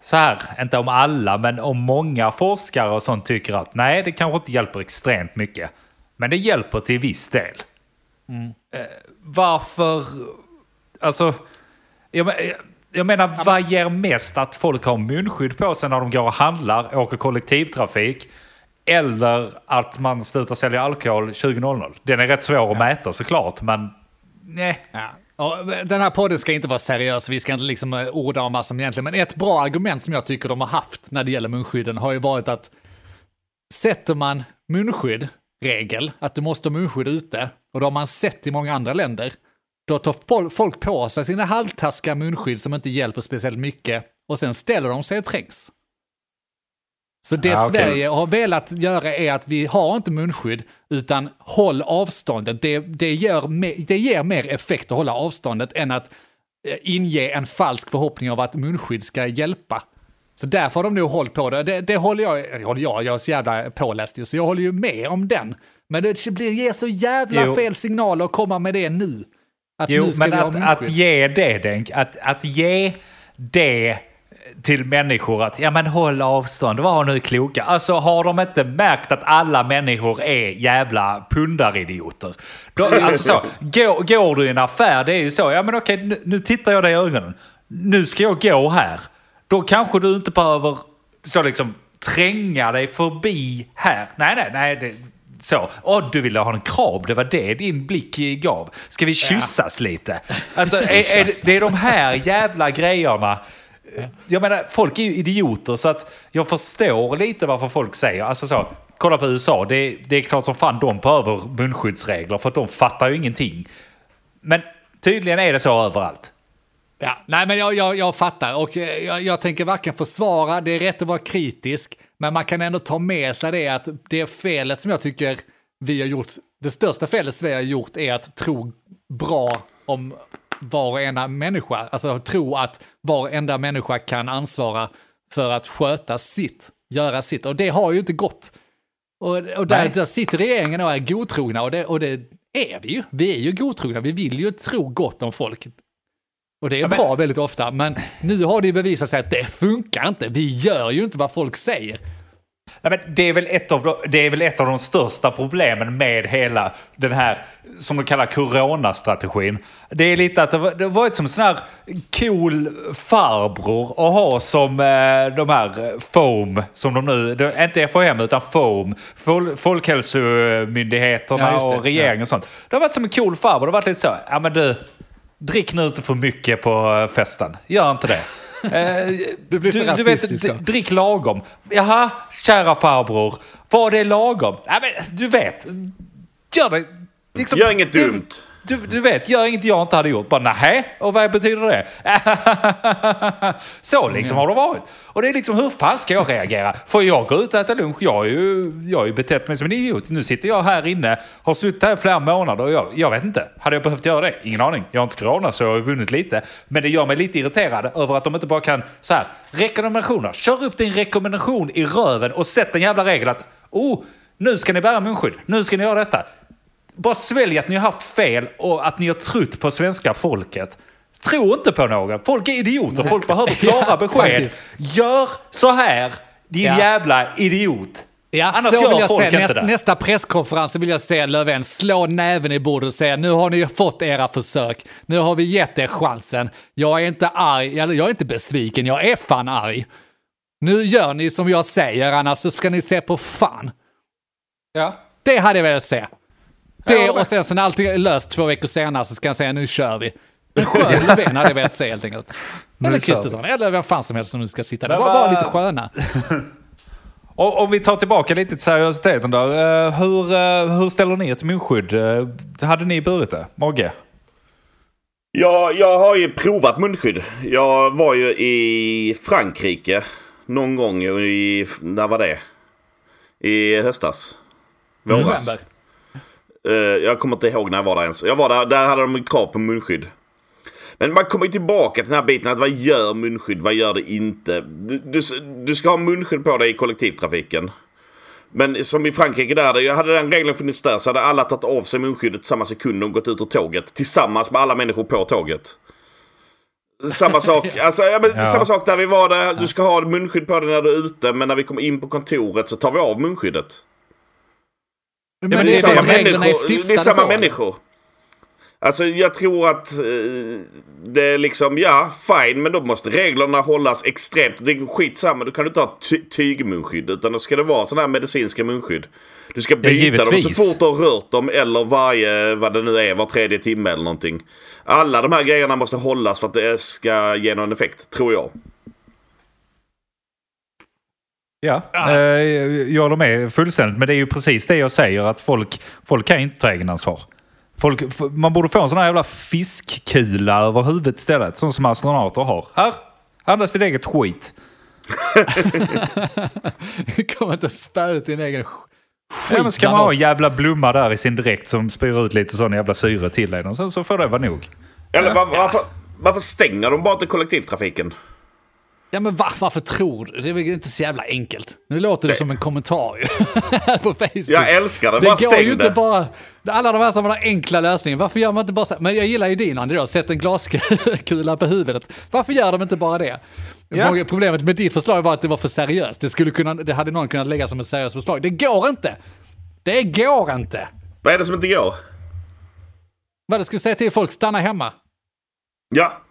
så här, inte om alla, men om många forskare och sånt tycker att nej, det kanske inte hjälper extremt mycket. Men det hjälper till viss del. Eh, varför, alltså, jag, jag menar, vad ger mest att folk har munskydd på sig när de går och handlar, åker kollektivtrafik, eller att man slutar sälja alkohol 20.00? Den är rätt svår att mäta såklart, men nej. Ja. Och den här podden ska inte vara seriös, vi ska inte liksom eh, orda om vad som egentligen, men ett bra argument som jag tycker de har haft när det gäller munskydden har ju varit att sätter man munskydd, regel, att du måste ha munskydd ute, och det har man sett i många andra länder, då tar folk på sig sina halvtaskiga munskydd som inte hjälper speciellt mycket, och sen ställer de sig och trängs. Så det Ja, okej. Sverige har velat göra är att vi har inte munskydd, utan håll avståndet. Det, det, gör me- det ger mer effekt att hålla avståndet än att eh, inge en falsk förhoppning av att munskydd ska hjälpa. Så därför har de nog hållit på det. Det, det håller jag, eller håller jag, jag är så jävla påläst ju, så jag håller ju med om den. Men det blir, ger så jävla Jo. fel signaler att komma med det nu. Att Jo, men att, att ge det, Denk, att, att ge det till människor att ja men håll avstånd, var nu kloka. Alltså har de inte märkt att alla människor är jävla pundaridioter? Då, alltså så, går, går du i en affär, det är ju så, ja men okej nu, nu tittar jag dig i ögonen. Nu ska jag gå här. Då kanske du inte behöver så liksom tränga dig förbi här. Nej, nej, nej. Det, så. Åh, du ville ha en kram, det var det din blick gav. Ska vi kyssas lite? Alltså, är, är, det- det är de här jävla grejerna. Jag menar, folk är ju idioter så att jag förstår lite varför folk säger, alltså så, kolla på USA, det, det är klart som fan de behöver munskyddsregler för att de fattar ju ingenting. Men tydligen är det så överallt. Ja, nej men jag, jag, jag fattar och eh, jag, jag tänker varken försvara, det är rätt att vara kritisk, men man kan ändå ta med sig det att det felet som jag tycker vi har gjort, det största felet Sverige har gjort är att tro bra om var och ena människa, alltså tro att var och enda människa kan ansvara för att sköta sitt, göra sitt, och det har ju inte gått. Och, och där, där sitter regeringen och är godtrogna, och det, och det är vi ju. Vi är ju godtrogna, vi vill ju tro gott om folk. Och det är men- bra väldigt ofta, men nu har det ju bevisat sig att det funkar inte. Vi gör ju inte vad folk säger. Nej, men det, är väl ett av de, det är väl ett av de största problemen med hela den här, som de kallar coronastrategin. Det är lite att det var- har varit som en sån här cool farbror att ha som eh, de här eh, FOAM, som de nu, är inte FHM utan FOAM, Fol Folkhälsomyndigheterna Ja, och regeringen och sånt. Det har varit som en cool farbror, det har varit lite så, ja men du, drick nu inte för mycket på eh, festen, gör inte det. Eh, Du blir så du, du rasistisk vet, då. d- drick lagom. Jaha, kära farbror. Vad är lagom? Nej, men du vet. Gör det. Liksom, Gör inget dumt. Du, du vet, gör inget jag inte hade gjort. Bara nej, och vad betyder det? Så liksom har det varit. Och det är liksom, hur fan ska jag reagera? Får jag gå ut och äta lunch? Jag har ju, jag har ju betett mig som en idiot. Nu sitter jag här inne, har suttit här i flera månader och jag, jag vet inte. Hade jag behövt göra det? Ingen aning. Jag har inte corona så jag har ju vunnit lite. Men det gör mig lite irriterad över att de inte bara kan, så här, rekommendationer. Kör upp din rekommendation i röven och sätt en jävla regel att, oh, nu ska ni bära munskydd. Nu ska ni göra detta bara svälj att ni har haft fel och att ni har trott på svenska folket. Tro inte på någon. Folk är idioter. Folk behöver klara Ja, besked. faktiskt. Gör så här, din Ja. jävla idiot. Ja, Annars så vill jag se. Nästa, nästa presskonferens så vill jag se Löfven slå näven i bordet och säga nu har ni fått era försök. Nu har vi gett er chansen. Jag är inte arg, eller jag är inte besviken, jag är fan arg. Nu gör ni som jag säger, annars så ska ni se på fan. Ja. Det hade jag velat se. Det och sen så när allt är löst två veckor senare så ska jag säga nu kör vi. En skön Löfven hade jag velat se helt enkelt. Eller. Kristersson, eller vem fan som helst som nu ska sitta där. Bara, bara lite sköna. Och om vi tar tillbaka lite till seriositeten där. eh, hur, eh, hur ställer ni er till munskydd? Uh, hade ni burit det? Mogge? Ja, jag har ju provat munskydd. Jag var ju i Frankrike någon gång i... När var det? I höstas. Våras. November. Eh, jag kommer inte ihåg när jag var där ens. Jag var där, där hade de krav på munskydd. Men man kommer tillbaka till den här biten att vad gör munskydd, vad gör det inte? Du, du, du ska ha munskydd på dig i kollektivtrafiken. Men som i Frankrike där, hade den regeln funnits där så hade alla tagit av sig munskyddet samma sekund de gått ut ur tåget. Tillsammans med alla människor på tåget. Samma sak, alltså, ja, men Ja. samma sak där vi var där. Du ska ha munskydd på dig när du är ute men när vi kommer in på kontoret så tar vi av munskyddet. Men, Ja, men det är samma människor. Det är samma så. människor. Alltså jag tror att eh, det är liksom, ja fine men då måste reglerna hållas extremt. Det är skitsamma, du kan inte ha ty- tygmunskydd utan då ska det vara sådana här medicinska munskydd. Du ska byta dem så fort du har rört dem eller varje, vad det nu är, var tredje timme eller någonting. Alla de här grejerna måste hållas för att det ska ge någon effekt, tror jag. Ja, eh, jag håller med fullständigt. Men det är ju precis det jag säger att folk, folk kan inte ta egenansvar. Folk, man borde få en sån här jävla fiskkula över huvudet istället. Sån som astronauter har. Här, andas ditt eget skit. Kommer inte att spä ut din egen sk- skit. Ja, men ska man ha en jävla blomma där i sin dräkt som spyr ut lite sån jävla syre till en och sen så får det vara nog. Eller var, varför, varför stänger de bara inte kollektivtrafiken? Ja men var, varför tror du? Det är väl inte så jävla enkelt. Nu låter det som en kommentar ju. på Facebook. Jag älskar det, det bara stäng ju det. inte bara... Alla de här som har enkla lösningen, varför gör man inte bara så här? Men jag gillar ju din Andy då, sätt en glaskula på huvudet. Varför gör de inte bara det? Ja. Problemet med ditt förslag var att det var för seriöst. Det, skulle kunna, det hade någon kunnat lägga som ett seriöst förslag. Det går inte! Det går inte! Vad är det som inte går? Vad du skulle säga till folk, stanna hemma. Ja.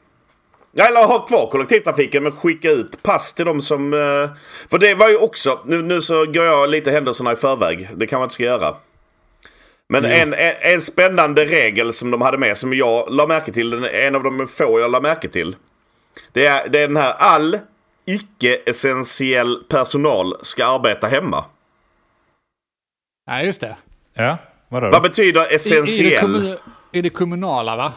Ja, Eller ha kvar kollektivtrafiken men skicka ut pass till de som... eh, För det var ju också... Nu, nu så går jag lite händelserna i förväg. Det kan man inte ska göra. Men en, en, en spännande regel som de hade med som jag la märke till. den- En av de få jag la märke till. Det är, det är den här all icke-essentiell personal ska arbeta hemma. Ja, just det. Ja, vadå? Vad betyder I, i, det, essentiell? kommu- I det kommunala va?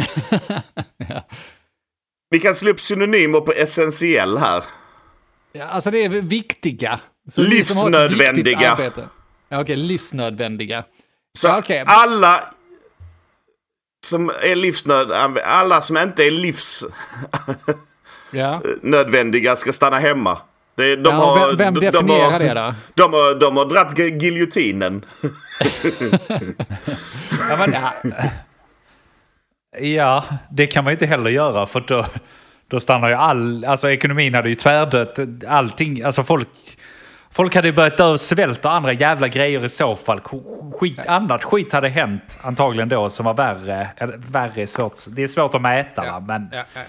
Vi kan slå upp synonymer på essentiell här. Ja, alltså det är viktiga. Så Livsnödvändiga. Ja, okej, livsnödvändiga. Så Ja, okej. alla som är livsnöd... Alla som inte är Ja. livsnödvändiga ska stanna hemma. Det, de ja, har, vem vem de, de definierar har, det då? De har, de har dratt gi- giljotinen. Ja, men, ja, det kan man ju inte heller göra för då, då stannar ju all... Alltså ekonomin hade ju tvärdött. Allting, alltså folk... Folk hade ju börjat dö av svält och andra jävla grejer i så fall. Skit, annat skit hade hänt antagligen då som var värre. Värre är svårt. Det är svårt att mäta va? men Ja, ja, ja.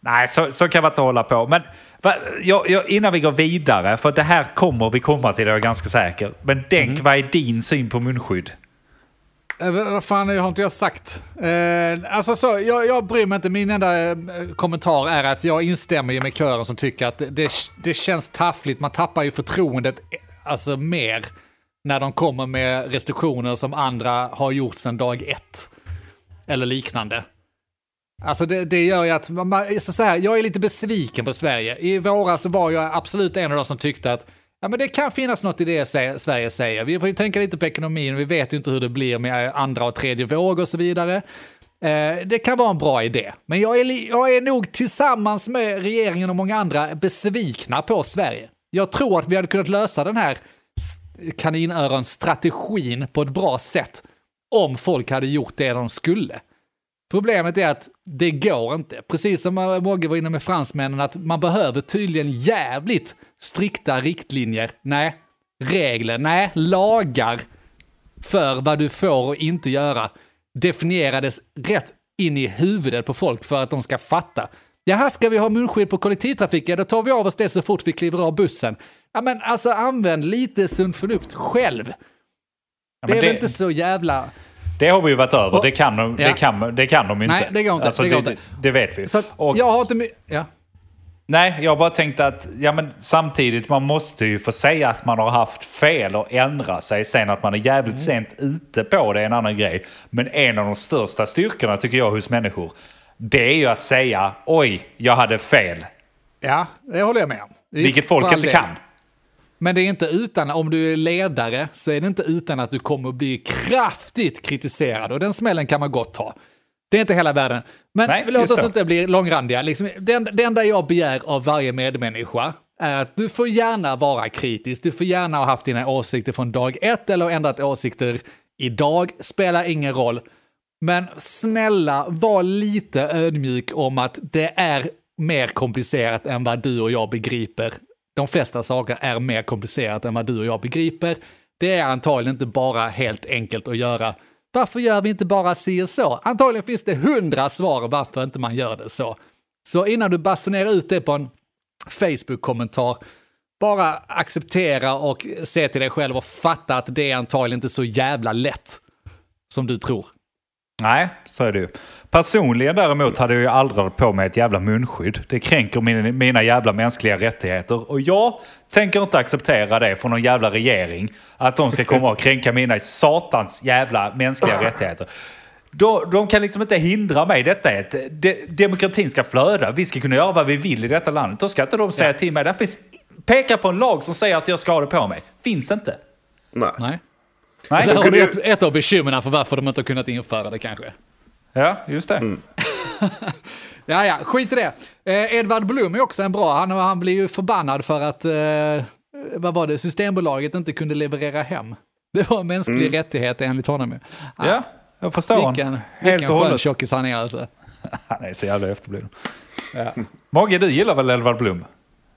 nej, så, så kan man inte hålla på. Men va, jag, jag, innan vi går vidare, för det här kommer vi komma till, det är jag ganska säker. Men Denk, vad är din syn på munskydd? Eh, vad fan har inte jag sagt? Eh, alltså så, jag, jag bryr mig inte. Min enda eh, kommentar är att jag instämmer ju med kören som tycker att det, det känns taffligt. Man tappar ju förtroendet eh, alltså mer när de kommer med restriktioner som andra har gjort sedan dag ett. Eller liknande. Alltså det, det gör ju att, man- så så här, jag är lite besviken på Sverige. I våras var jag absolut en av de som tyckte att ja, men det kan finnas något i det Sverige säger. Vi får ju tänka lite på ekonomin, vi vet ju inte hur det blir med eh, andra och tredje våg och så vidare. Eh, det kan vara en bra idé, men jag är, jag är nog tillsammans med regeringen och många andra besvikna på Sverige. Jag tror att vi hade kunnat lösa den här kaninöron-strategin på ett bra sätt om folk hade gjort det de skulle. Problemet är att det går inte. Precis som Mogge var inne med fransmännen, att man behöver tydligen jävligt strikta riktlinjer. Nej, regler, nej, lagar för vad du får och inte göra definierades rätt in i huvudet på folk för att de ska fatta. Jaha, ska vi ha munskydd på kollektivtrafik? Ja, då tar vi av oss det så fort vi kliver av bussen. Ja, men alltså använd lite sunt förnuft själv. Ja, det är väl inte så jävla... Det har vi ju varit över. Och- det, kan de, Ja. det, kan, det kan de inte. Nej, det går inte. Alltså, Det går det, inte. det vet vi. Så Och- jag har inte... Ja. Nej, jag bara tänkte att ja, men samtidigt, man måste ju få säga att man har haft fel och ändra sig. Sen att man är jävligt sent ute på det är en annan grej. Men en av de största styrkorna tycker jag hos människor, det är ju att säga oj, jag hade fel. Ja, det håller jag med om. Vilket folk inte del. kan. Men det är inte utan, om du är ledare, så är det inte utan att du kommer att bli kraftigt kritiserad. Och den smällen kan man gott ta. Det är inte hela världen. Men Nej, låt oss det. inte bli långrandiga. Liksom, det, det enda jag begär av varje medmänniska är att du får gärna vara kritisk. Du får gärna ha haft dina åsikter från dag ett eller ändrat åsikter idag. Spelar ingen roll. Men snälla, var lite ödmjuk om att det är mer komplicerat än vad du och jag begriper. De flesta saker är mer komplicerat än vad du och jag begriper. Det är antagligen inte bara helt enkelt att göra. Varför gör vi inte bara si och så? Antagligen finns det hundra svar varför inte man gör det så. Så innan du basunerar ut det på en Facebook-kommentar, bara acceptera och se till dig själv och fatta att det är antagligen inte så jävla lätt som du tror. Nej, så är det ju. Personligen däremot hade jag ju aldrig på med ett jävla munskydd. Det kränker min, mina jävla mänskliga rättigheter. Och jag tänker inte acceptera det från någon jävla regering. Att de ska komma och kränka mina satans jävla mänskliga rättigheter. Då, de kan liksom inte hindra mig. Detta är ett, de, demokratin ska flöda. Vi ska kunna göra vad vi vill i detta landet. Då ska inte de säga till mig. Där finns, peka på en lag som säger att jag ska ha det på mig. Finns inte. Nej. Nej. Nej, Där har du ett, ett av bekymren för varför de inte har kunnat införa det kanske. ja, just det. Ja, ja, skit i det. Eh, Edvard Blom är också en bra, han, han blir ju förbannad för att, eh, vad var det, Systembolaget inte kunde leverera hem. Det var en mänsklig rättighet enligt honom. ju. Ja, jag förstår Vilken, honom. Helt vilken och skön hållet. tjockis han är alltså. Han är så jävla efterbliven. Ja. Mogge, du gillar väl Edvard Blom?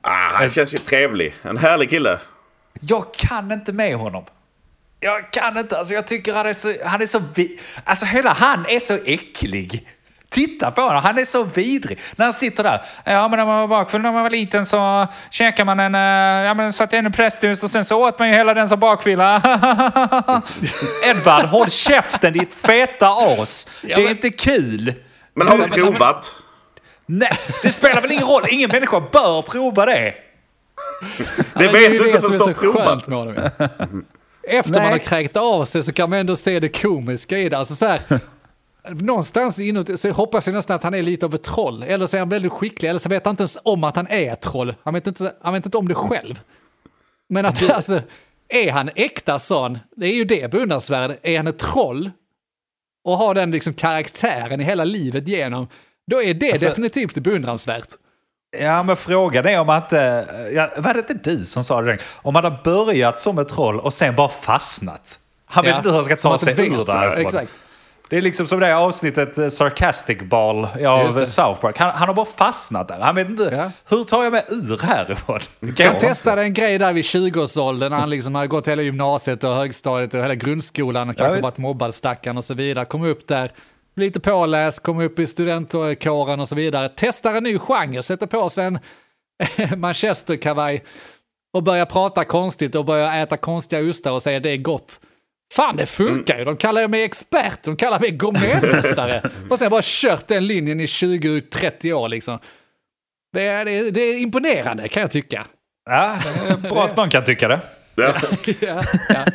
Ah, han känns ju trevlig. En härlig kille. Jag kan inte med honom. Jag kan inte. Alltså jag tycker han är så... Han är så. Alltså hela han är så äcklig. Titta på honom, han är så vidrig. När han sitter där. Ja, men när man var bakfull när man var liten så käkade man en... eh, Ja, men satte en prästost och sen så åt man ju hela den som bakfylla. Edvard, håll käften ditt feta as. det är men- inte kul. Men har du provat? Nej, det spelar väl ingen roll. Ingen människa bör prova det. Det vet är du inte förrän du har provat. Efter man Nej. har kräkt av sig så kan man ändå se det komiska i det. Alltså så här, någonstans inuti så hoppas jag nästan att han är lite av ett troll. Eller så är han väldigt skicklig, eller så vet han inte ens om att han är ett troll. Han vet inte, han vet inte om det själv. Men att alltså, är han äkta sån, det är ju det beundransvärda. Är han ett troll och har den liksom karaktären i hela livet genom, då är det Alltså- definitivt beundransvärt. Ja, men frågan är om att... eh, Ja, var det inte du som sa det? Om man har börjat som ett troll och sen bara fastnat. Han vet Ja, inte hur han ska ta sig ur därifrån. Exakt. Det är liksom som det här avsnittet eh, Sarcastic Ball av. South Park. Han, han har bara fastnat där. Han vet inte, Ja. hur tar jag mig ur härifrån? Går Han testade en grej där vid 20-årsåldern när han liksom hade gått hela gymnasiet och högstadiet och hela grundskolan och kanske visst. varit mobbad stackaren och så vidare. Kom upp där, blev lite påläst, kom upp i studentkåren och så vidare. Testar en ny genre, sätter på sig en manchesterkavaj och börjar prata konstigt och börjar äta konstiga ostar och säger det är gott. Fan, det funkar ju. De kallar mig expert, de kallar mig gourmetmästare. och sen har jag bara kört den linjen i 20-30 år liksom. Det är, det, är, det är imponerande kan jag tycka. Ja, det är bra att någon kan tycka det. Ja. ja, ja.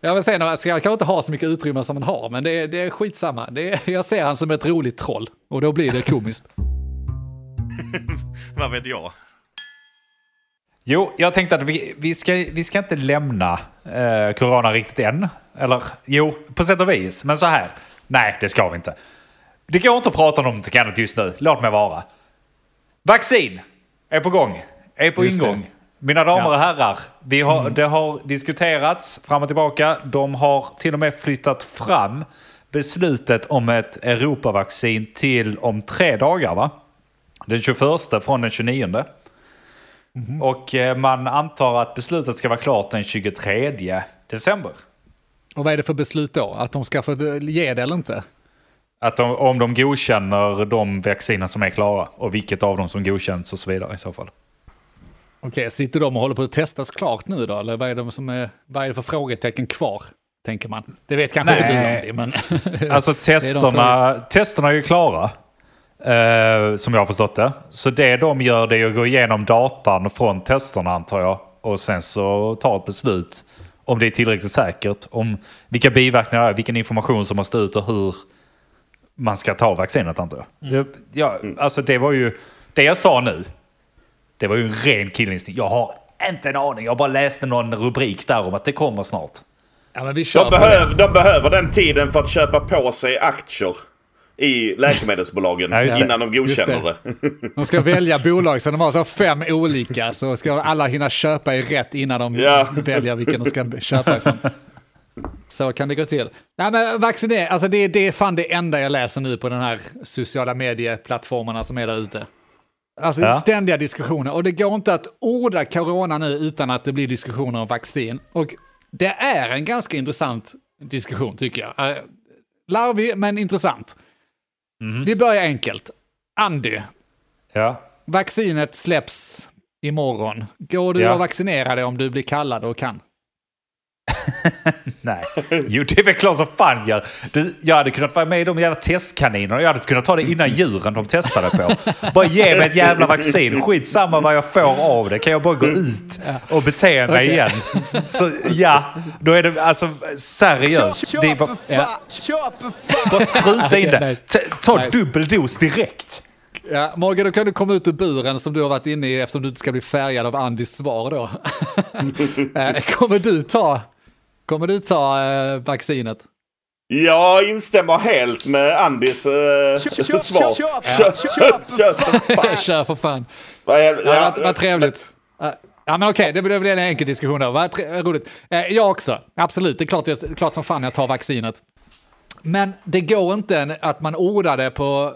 Jag vill säga, jag ska kanske inte ha så mycket utrymme som han har, men det är, det är skitsamma. Det är, jag ser han som ett roligt troll och då blir det komiskt. Vad vet jag? Jo, jag tänkte att vi, vi, ska, vi ska inte lämna eh, corona riktigt än. Eller jo, på sätt och vis. Men så här. Nej, det ska vi inte. Det går inte att prata om någonting annat just nu. Låt mig vara. Vaccin är på gång. Är på Just det. Mina damer. Mm. och herrar, vi har, det har diskuterats fram och tillbaka. De har till och med flyttat fram beslutet om ett Europavaccin till om tre dagar va? Den 21 från den 29. Mhm. Och eh, man antar att beslutet ska vara klart den 23 december. Och vad är det för beslut då? Att de ska få ge det eller inte? Att de, om de godkänner de vacciner som är klara och vilket av dem som godkänns och så vidare i så fall. Okej, sitter de och håller på att testas klart nu då? Eller vad är det, som är, vad är det för frågetecken kvar? Tänker man. Det vet kanske inte du Nej. om det, men... Alltså Det är de testerna, testerna är ju klara. eh, som jag har förstått det. Så det de gör det är att gå igenom datan från testerna antar jag. Och sen så ta ett beslut om det är tillräckligt säkert. Om vilka biverkningar det är, vilken information som måste ut och hur man ska ta vaccinet antar jag. Mm. Ja, alltså det var ju, det jag sa nu. Det var ju en ren killinstinkt. Jag har inte en aning. Jag bara läste någon rubrik där om att det kommer snart. Ja, men vi kör De, det. behöv, de behöver den tiden för att köpa på sig aktier i läkemedelsbolagen Ja, det. innan de godkänner Just det. De ska välja bolag, så de har så fem olika, så ska alla hinna köpa i rätt innan de Ja. väljer vilken de ska köpa ifrån. Så kan det gå till. Nej men vaccinering, alltså det, det är fan det enda jag läser nu på den här sociala medieplattformarna som är där ute. Alltså Ja. ständiga diskussioner och det går inte att orda corona nu utan att det blir diskussioner om vaccin. Och det är en ganska intressant diskussion tycker jag. Eh, Larvig men intressant. Vi börjar enkelt. Andy, Ja. Vaccinet släpps imorgon. Går du Ja. och vaccinerar dig om du blir kallad och kan? Nej, jo det är väl klart som fan gör. Du, jag hade kunnat vara med i de jävla testkaninerna. Jag hade kunnat ta det innan djuren de testade på. Bara ge mig ett jävla vaccin. Skitsamma vad jag får av det. Kan jag bara gå ut och bete mig Okej. igen. Så ja, då är det alltså seriöst. Det är bara, bara spruta in det. Ta Nice. dubbel dos direkt. Ja, Morgan, då kan du komma ut ur buren som du har varit inne i eftersom du inte ska bli färgad av Andys svar då. Eh, kommer du ta, kommer du ta eh, vaccinet? Jag instämmer helt med Andys eh, svar. Kör, kör, kör, för fan. Kör för fan. Vad Ja, ja, vad trevligt. Ja men okej, det blir det blir en enkel diskussion då. Vad roligt. Eh, Jag också, absolut. Det är klart, det är klart som fan jag tar vaccinet. Men det går inte att man ordar det på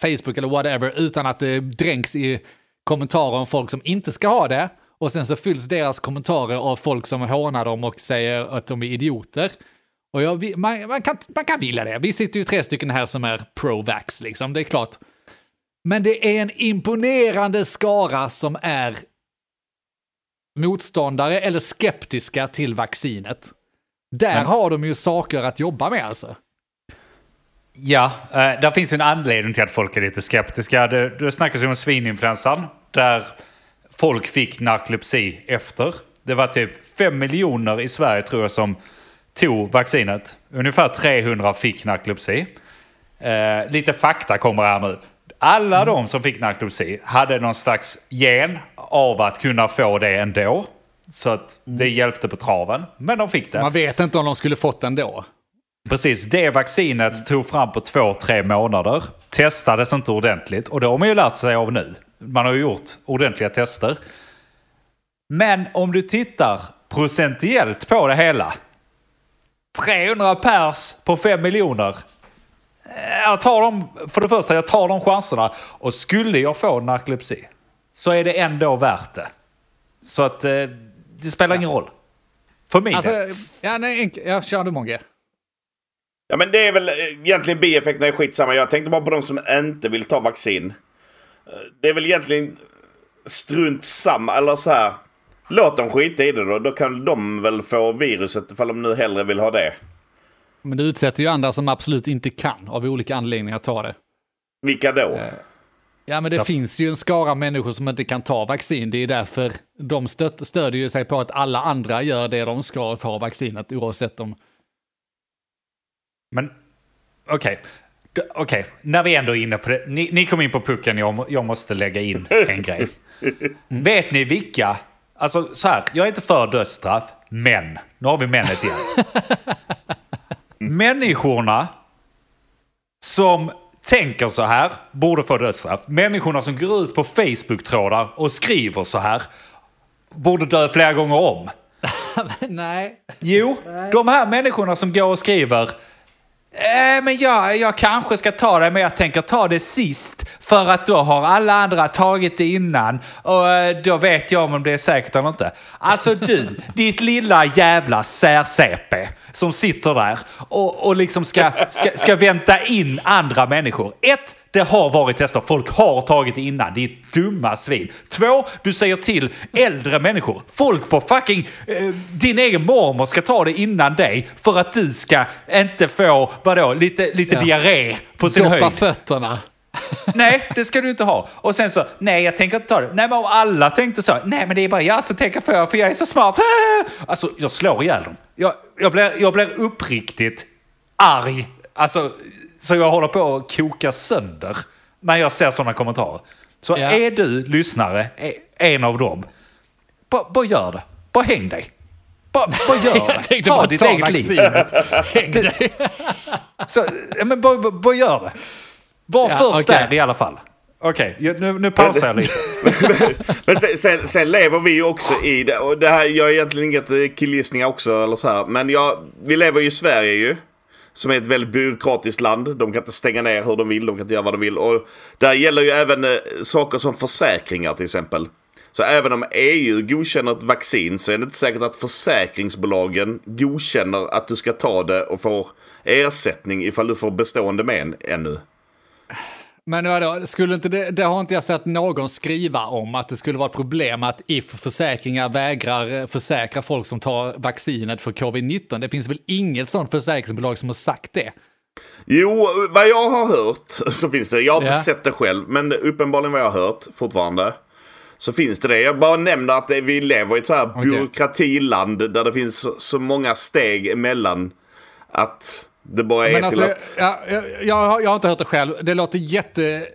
Facebook eller whatever utan att det dränks i kommentarer om folk som inte ska ha det. Och sen så fylls deras kommentarer av folk som hånar dem och säger att de är idioter. Och jag, man, man, kan, man kan vilja det. Vi sitter ju tre stycken här som är pro-vax, liksom. Det är klart. Men det är en imponerande skara som är motståndare eller skeptiska till vaccinet. Där Men- har de ju saker att jobba med alltså. Ja, eh, där finns ju en anledning till att folk är lite skeptiska. Det, det snackas ju om svininfluensan där folk fick narkolepsi efter. Det var typ 5 miljoner i Sverige tror jag som tog vaccinet. Ungefär 300 fick narkolepsi. Eh, lite fakta kommer här nu. Alla de som fick narkolepsi hade någon slags gen av att kunna få det ändå. Så att det hjälpte på traven. Men de fick det. Man vet inte om de skulle fått den då. Precis, det vaccinet tog fram på två, tre månader. Testades inte ordentligt och det har man ju lärt sig av nu. Man har ju gjort ordentliga tester. Men om du tittar procentuellt på det hela. 300 pers på 5 miljoner. Jag tar dem, för det första, jag tar de chanserna. Och skulle jag få narkolepsi så är det ändå värt det. Så att eh, det spelar ingen roll. För mig. Alltså, ja, nej, enk- ja, kör du Månge. Ja men det är väl eh, egentligen bieffekterna är skitsamma. Jag tänkte bara på de som inte vill ta vaccin. Eh, Det är väl egentligen strunt samma, eller så här. Låt dem skita i det då. Då kan de väl få viruset ifall de nu hellre vill ha det. Men du utsätter ju andra som absolut inte kan av olika anledningar ta det. Vilka då? Ja, men det finns ju en skara människor som inte kan ta vaccin. Det är därför de stött, stödjer ju sig på att alla andra gör det de ska och tar vaccinet oavsett om... Men okej. D- Okej, när vi ändå är inne på det. Ni, ni kom in på pucken, jag, jag måste lägga in en grej. Vet ni vilka? Alltså så här, jag är inte för dödsstraff, men. Nu har vi männet igen. Människorna som tänker så här borde få dödsstraff. Människorna som går ut på Facebook-trådar och skriver så här borde dö flera gånger om. Nej. Jo, de här människorna som går och skriver Äh, men jag, jag kanske ska ta det, men jag tänker ta det sist. För att då har alla andra tagit det innan. Och eh, då vet jag om det är säkert eller inte. Alltså du, ditt lilla jävla sär-CP som sitter där och, och liksom ska, ska, ska vänta in andra människor. Ett, det har varit tester. Folk har tagit det innan. Det är dumma svin. Två, du säger till äldre människor. Folk på fucking... Eh, din egen mormor ska ta det innan dig för att du ska inte få, vadå, lite, lite Ja. diarré på sin Doppa höjd. fötterna. Nej, det ska du inte ha. Och sen så, nej jag tänker inte ta det. Nej men om alla tänkte så, nej men det är bara jag som tänker på för jag är så smart. Alltså jag slår ihjäl dem. Jag, jag, blir, jag blir uppriktigt arg. Alltså, så jag håller på att koka sönder när jag ser sådana kommentarer. Så Ja. är du lyssnare, en av dem, bara, bara gör det. Bara häng dig. Bara, bara gör det. Jag tänkte Ta bara ditt ta eget liv. Häng dig. Så, men bara, bara, gör det. Var Ja, först okej. där i alla fall. Okej, jag- nu, nu pausar jag lite. Men sen, sen, sen lever vi ju också i det. Och det här, jag är egentligen inget eh, killgissningar också eller så här. Men jag, vi lever ju i Sverige ju. Som är ett väldigt byråkratiskt land. De kan inte stänga ner hur de vill, de kan inte göra vad de vill. Och där gäller ju även eh, saker som försäkringar till exempel. Så även om EU godkänner ett vaccin så är det inte säkert att försäkringsbolagen godkänner att du ska ta det och får ersättning ifall du får bestående men ännu. Men vadå, skulle inte det, det har inte jag sett någon skriva om att det skulle vara ett problem att if försäkringar vägrar eh, försäkra folk som tar vaccinet för covid-19. Det finns väl inget sånt försäkringsbolag som har sagt det? Jo, vad jag har hört så finns det. Jag har inte Ja. sett det själv, men uppenbarligen vad jag har hört fortfarande. Så finns det det. Jag bara nämner att vi lever i ett så här Okej. byråkratiland där det finns så många steg emellan att det bara är Men till alltså, att... jag, jag, jag, har- jag har inte hört det själv. Det låter jätte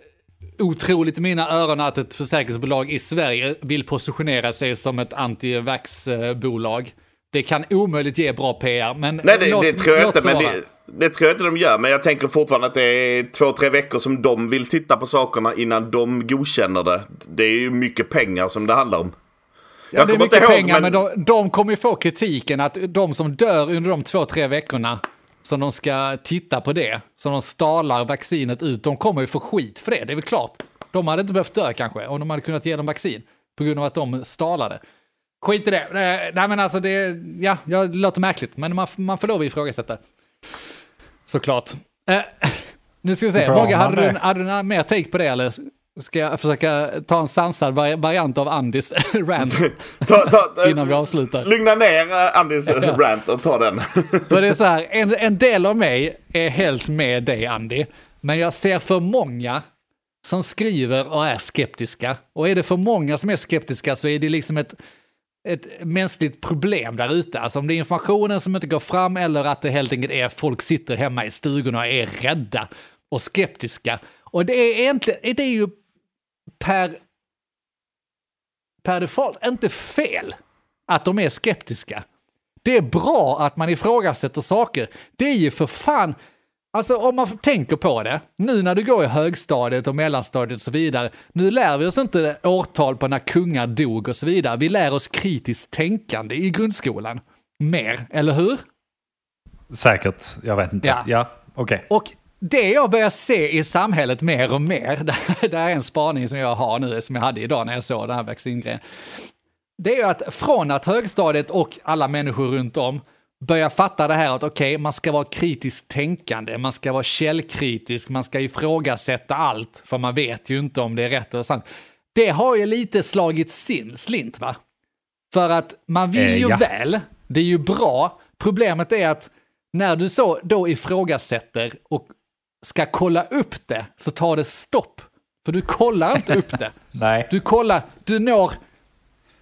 otroligt i mina öron att ett försäkringsbolag i Sverige vill positionera sig som ett anti-vax-bolag. Det kan omöjligt ge bra PR, men Nej, det, låt- det tror jag inte. Men det, det tror jag inte de gör. Men jag tänker fortfarande att det är två, tre veckor som de vill titta på sakerna innan de godkänner det. Det är ju mycket pengar som det handlar om. Ja, Jag det är mycket ihåg, pengar, men, men- de, de kommer ju få kritiken att de som dör under de två, tre veckorna som de ska titta på det, som de stalar vaccinet ut, de kommer ju få skit för det, det är väl klart. De hade inte behövt dö kanske, om de hade kunnat ge dem vaccin, på grund av att de stalade. Skit i det. Eh, Nej men alltså det, ja, det låter märkligt, men man, man får lov att ifrågasätta. Såklart. Eh, nu ska vi se, man hade du, hade du mer take på det eller? Ska jag försöka ta en sansad vari- variant av Andys rant Ta, ta, innan vi avslutar? Lugna ner eh, Andys rant och ta den. För det är så här, en, en del av mig är helt med dig Andy, men jag ser för många som skriver och är skeptiska. Och är det för många som är skeptiska så är det liksom ett, ett mänskligt problem där ute. Alltså om det är informationen som inte går fram eller att det helt enkelt är folk sitter hemma i stugorna och är rädda och skeptiska. Och det är egentligen, det är ju per, per default inte fel att de är skeptiska. Det är bra att man ifrågasätter saker. Det är ju för fan, alltså om man tänker på det, nu när du går i högstadiet och mellanstadiet och så vidare, nu lär vi oss inte årtal på när kungar dog och så vidare. Vi lär oss kritiskt tänkande i grundskolan. Mer, eller hur? Säkert, jag vet inte. Ja. Ja, okej. Och det jag börjar se i samhället mer och mer, det här är en spaning som jag har nu, som jag hade idag när jag såg den här vaccingrejen. Det är ju att från att högstadiet och alla människor runt om börjar fatta det här att okej, okay, man ska vara kritiskt tänkande, man ska vara källkritisk, man ska ifrågasätta allt, för man vet ju inte om det är rätt eller sant. Det har ju lite slagit sin slint, va? För att man vill ju Eh, ja. väl, det är ju bra. Problemet är att när du så då ifrågasätter och ska kolla upp det så tar det stopp. För du kollar inte upp det. Nej. Du kollar, du når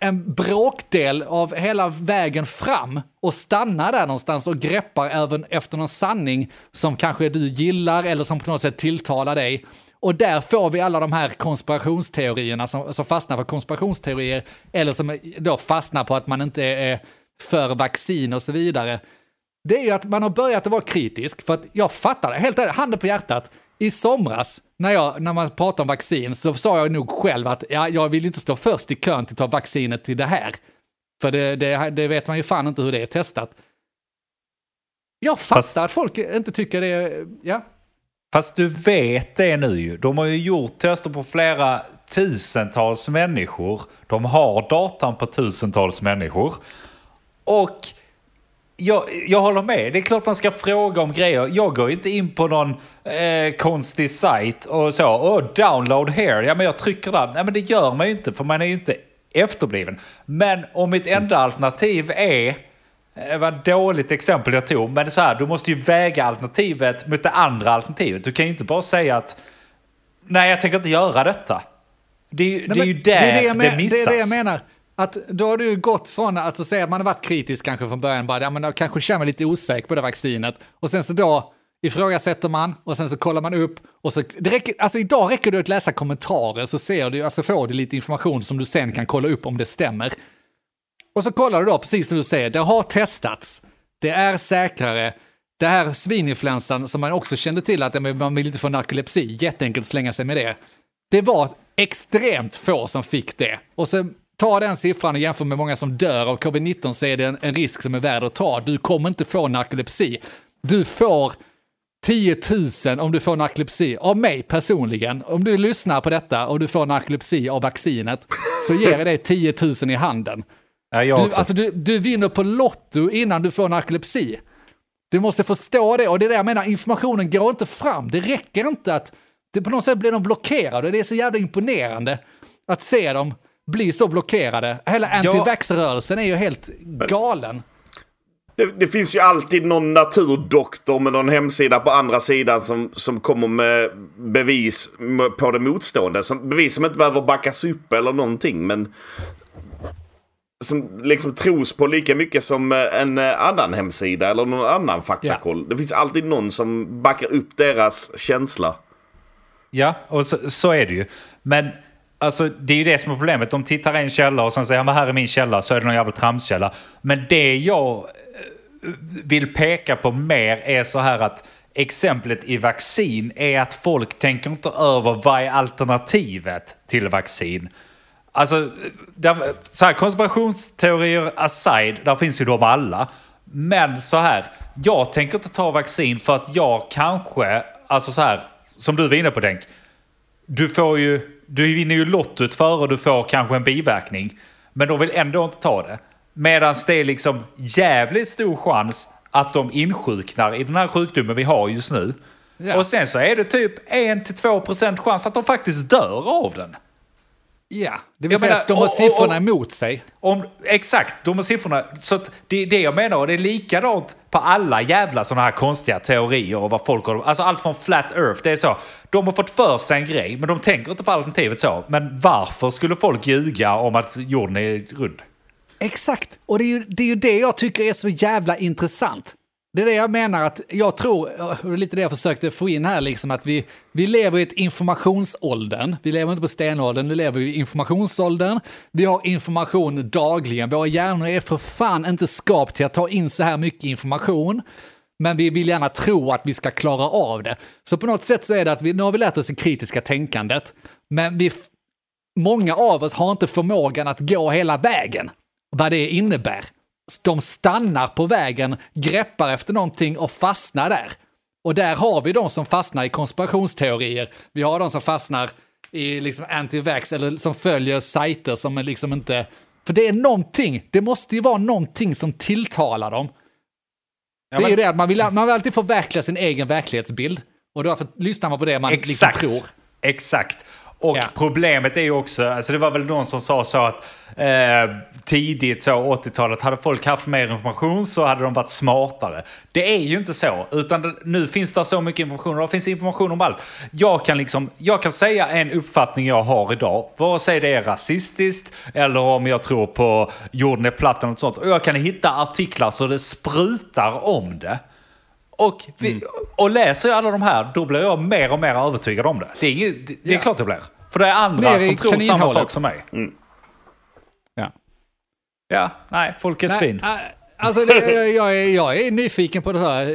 en bråkdel av hela vägen fram och stannar där någonstans och greppar även efter någon sanning som kanske du gillar eller som på något sätt tilltalar dig. Och där får vi alla de här konspirationsteorierna som, som fastnar på konspirationsteorier eller som då fastnar på att man inte är för vaccin och så vidare. Det är ju att man har börjat att vara kritisk, för att jag fattar det, helt ärligt, handen på hjärtat. I somras, när, jag, när man pratade om vaccin, så sa jag nog själv att ja, jag vill inte stå först i kön till att ta vaccinet till det här. För det, det, det vet man ju fan inte hur det är testat. Jag fattar Fast- att folk inte tycker det. Ja, Fast du vet det nu ju. De har ju gjort tester på flera tusentals människor. De har datan på tusentals människor. Och jag, jag håller med. Det är klart man ska fråga om grejer. Jag går inte in på någon eh, konstig sajt och så. Oh, download here. Ja, men jag trycker där. Nej, men det gör man ju inte för man är ju inte efterbliven. Men om mitt enda alternativ är det var ett dåligt exempel jag tog, men det är så här, du måste ju väga alternativet mot det andra alternativet. Du kan ju inte bara säga att nej, jag tänker inte göra detta. Det är, ju- det är ju där det, jag men- missas. Det är det jag menar. Att då har du gått från att alltså, säga att man har varit kritisk kanske från början, bara, ja, men jag kanske känner mig lite osäker på det vaccinet. Och sen så då ifrågasätter man och sen så kollar man upp och så, det räcker, alltså idag räcker det att läsa kommentarer så ser du, alltså får du lite information som du sen kan kolla upp om det stämmer. Och så kollar du då, precis som du säger, det har testats. Det är säkrare. Det här svininfluensan som man också kände till att man vill inte få narkolepsi, jätteenkelt att slänga sig med det. Det var extremt få som fick det. Och så ta den siffran och jämför med många som dör av covid-19 så är det en, en risk som är värd att ta. Du kommer inte få narkolepsi. Du får 10 000 om du får narkolepsi av mig personligen. Om du lyssnar på detta och du får narkolepsi av vaccinet så ger jag dig 10 000 i handen. Ja, jag Du, också. alltså, du, du vinner på Lotto innan du får narkolepsi. Du måste förstå det och det är det jag menar, informationen går inte fram. Det räcker inte att, det på något sätt blir de blockerade. Det är så jävla imponerande att se dem bli så blockerade. Hela anti-vax-rörelsen är ju helt galen. Det, det finns ju alltid någon naturdoktor med någon hemsida på andra sidan som, som kommer med bevis på det motstående. Som, bevis som inte behöver backas upp eller någonting. Men som liksom tros på lika mycket som eh, en eh, annan hemsida eller någon annan faktakoll. Det finns alltid någon som backar upp deras känsla. Ja, och så, så är det ju. Men alltså, det är ju det som är problemet. De tittar i en källa och sen säger att här är min källa så är det någon jävla tramskälla. Men det jag eh, vill peka på mer är så här att exemplet i vaccin är att folk tänker inte över vad är alternativet till vaccin. Alltså, där, så här, konspirationsteorier aside, där finns ju de alla. Men så här, jag tänker inte ta vaccin för att jag kanske, alltså så här, som du var inne på Denk. Du får ju, du vinner ju lottot före du får kanske en biverkning. Men de vill ändå inte ta det. Medan det är liksom jävligt stor chans att de insjuknar i den här sjukdomen vi har just nu. Ja. Och sen så är det typ 1-2% chans att de faktiskt dör av den. Ja, det vill Jag säga menar, att de har siffrorna och- emot sig. Om, exakt, de har siffrorna. Så att det är det jag menar. Och det är likadant på alla jävla sådana här konstiga teorier och vad folk har. Alltså allt från flat earth. Det är så. De har fått för sig en grej, men de tänker inte på alternativet så. Men varför skulle folk ljuga om att jorden är rund? Exakt, och det är, ju, det är ju det jag tycker är så jävla intressant. Det är det jag menar att jag tror, och lite det jag försökte få in här, liksom att vi, vi lever i ett informationsåldern. Vi lever inte på stenåldern, nu lever vi i informationsåldern. Vi har information dagligen, våra hjärnor är för fan inte skapt till att ta in så här mycket information. Men vi vill gärna tro att vi ska klara av det. Så på något sätt så är det att vi, nu har vi lärt oss det kritiska tänkandet, men vi, många av oss har inte förmågan att gå hela vägen. Vad det innebär. De stannar på vägen, greppar efter någonting och fastnar där. Och där har vi de som fastnar i konspirationsteorier. Vi har de som fastnar i liksom anti-vax eller som följer sajter som är liksom inte... För det är någonting, det måste ju vara någonting som tilltalar dem. Ja, det är ju det att man vill, man vill alltid förverkliga sin egen verklighetsbild. Och därför lyssnar man på det man liksom Exakt. tror. Exakt. Och Ja. problemet är ju också, alltså det var väl någon som sa så att eh, tidigt så 80-talet hade folk haft mer information så hade de varit smartare. Det är ju inte så, utan det, nu finns det så mycket information och det finns information om allt. Jag kan liksom, jag kan säga en uppfattning jag har idag, vare sig det är rasistiskt eller om jag tror på jorden är platt eller något sånt. Och jag kan hitta artiklar så det sprutar om det. Och, vi, Mm. och läser jag alla de här, då blir jag mer och mer övertygad om det. Det är, inget, det, det är Ja. klart jag blir. För det är andra Ner i som tror samma sak som mig. Ja. Ja, nej, folk är svin. Nej, äh, alltså, det, jag, jag, är, jag är nyfiken på det så här,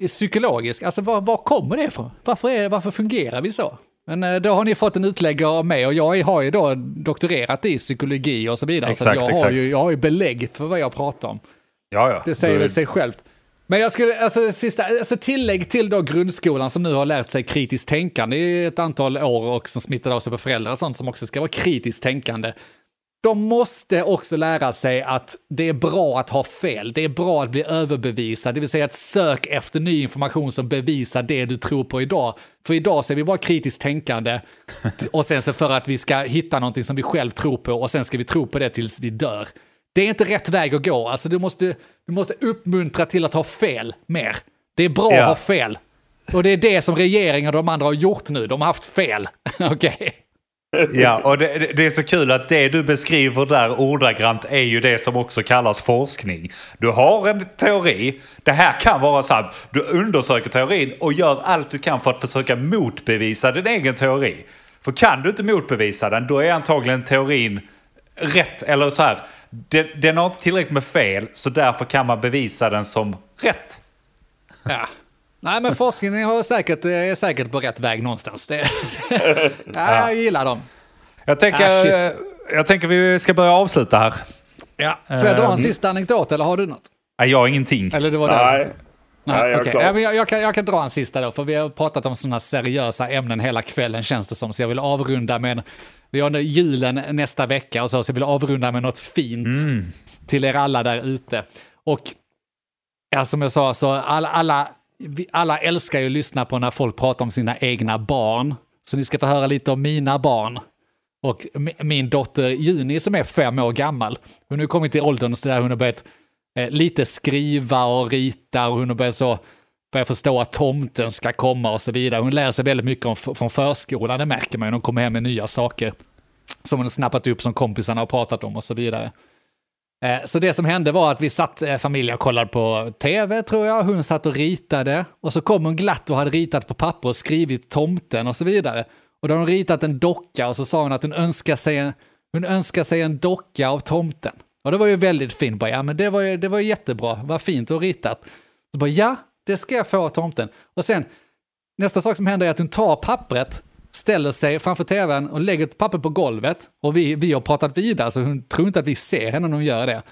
eh, psykologiskt. Alltså, var, var kommer det ifrån? Varför, är, varför fungerar vi så? Men eh, då har ni fått en utlägg av mig och jag har ju då doktorerat i psykologi och så vidare. så att Exakt, jag, har exakt. ju, jag har ju belägg för vad jag pratar om. Ja, ja. Det säger väl sig självt. Men jag skulle, alltså, sista, alltså tillägg till då grundskolan som nu har lärt sig kritiskt tänkande i ett antal år och som smittar av sig på föräldrar och sånt som också ska vara kritiskt tänkande. De måste också lära sig att det är bra att ha fel. Det är bra att bli överbevisad, det vill säga att sök efter ny information som bevisar det du tror på idag. För idag så är vi bara kritiskt tänkande och sen så för att vi ska hitta någonting som vi själv tror på och sen ska vi tro på det tills vi dör. Det är inte rätt väg att gå. Alltså, du, måste, du måste uppmuntra till att ha fel mer. Det är bra Ja. att ha fel. Och det är det som regeringen och de andra har gjort nu. De har haft fel. Okej. Ja, och det, det- det är så kul att det du beskriver där ordagrant är ju det som också kallas forskning. Du har en teori, det här kan vara sant. Du undersöker teorin och gör allt du kan för att försöka motbevisa din egen teori. För kan du inte motbevisa den, då är antagligen teorin rätt. Eller så här, den, den har inte tillräckligt med fel, så därför kan man bevisa den som rätt. Ja. Nej, men forskningen har säkert, är säkert på rätt väg någonstans. Det, ja, jag gillar dem. Jag tänker, Ah, eh, jag tänker vi ska börja avsluta här. Ja. Får jag dra en sista anekdot eller har du något? Nej, jag har ingenting. Eller det var det? Nej. Nej, jag klar. Ja, men jag, jag, kan, jag kan dra en sista då, för vi har pratat om sådana seriösa ämnen hela kvällen känns det som. Så jag vill avrunda med, en- vi har nu julen nästa vecka och så, så jag vill avrunda med något fint till er alla där ute. Och ja, som jag sa, så alla, alla, alla älskar ju att lyssna på när folk pratar om sina egna barn. Så ni ska få höra lite om mina barn. Och mi- min dotter Juni som är fem år gammal, hon har kommit till åldern så där hon har börjat eh, lite skriva och rita och hon har börjat så börjar förstå att tomten ska komma och så vidare. Hon lär sig väldigt mycket om, från förskolan, det märker man ju. De kommer hem med nya saker som hon har snappat upp som kompisarna har pratat om och så vidare. Eh, Så det som hände var att vi satt, eh, familjen och kollade på tv tror jag, hon satt och ritade och så kom hon glatt och hade ritat på papper och skrivit tomten och så vidare. Och då har hon ritat en docka och så sa hon att hon önskar sig en, hon önskar sig en docka av tomten. Och det var ju väldigt fint, bara, ja men det var ju, det var ju jättebra, vad fint och ritat. Så bara, ja, det ska jag få av tomten. Och sen, nästa sak som händer är att hon tar pappret, ställer sig framför tvn och lägger ett papper på golvet. Och vi, vi har pratat vidare, så hon tror inte att vi ser henne när hon gör det.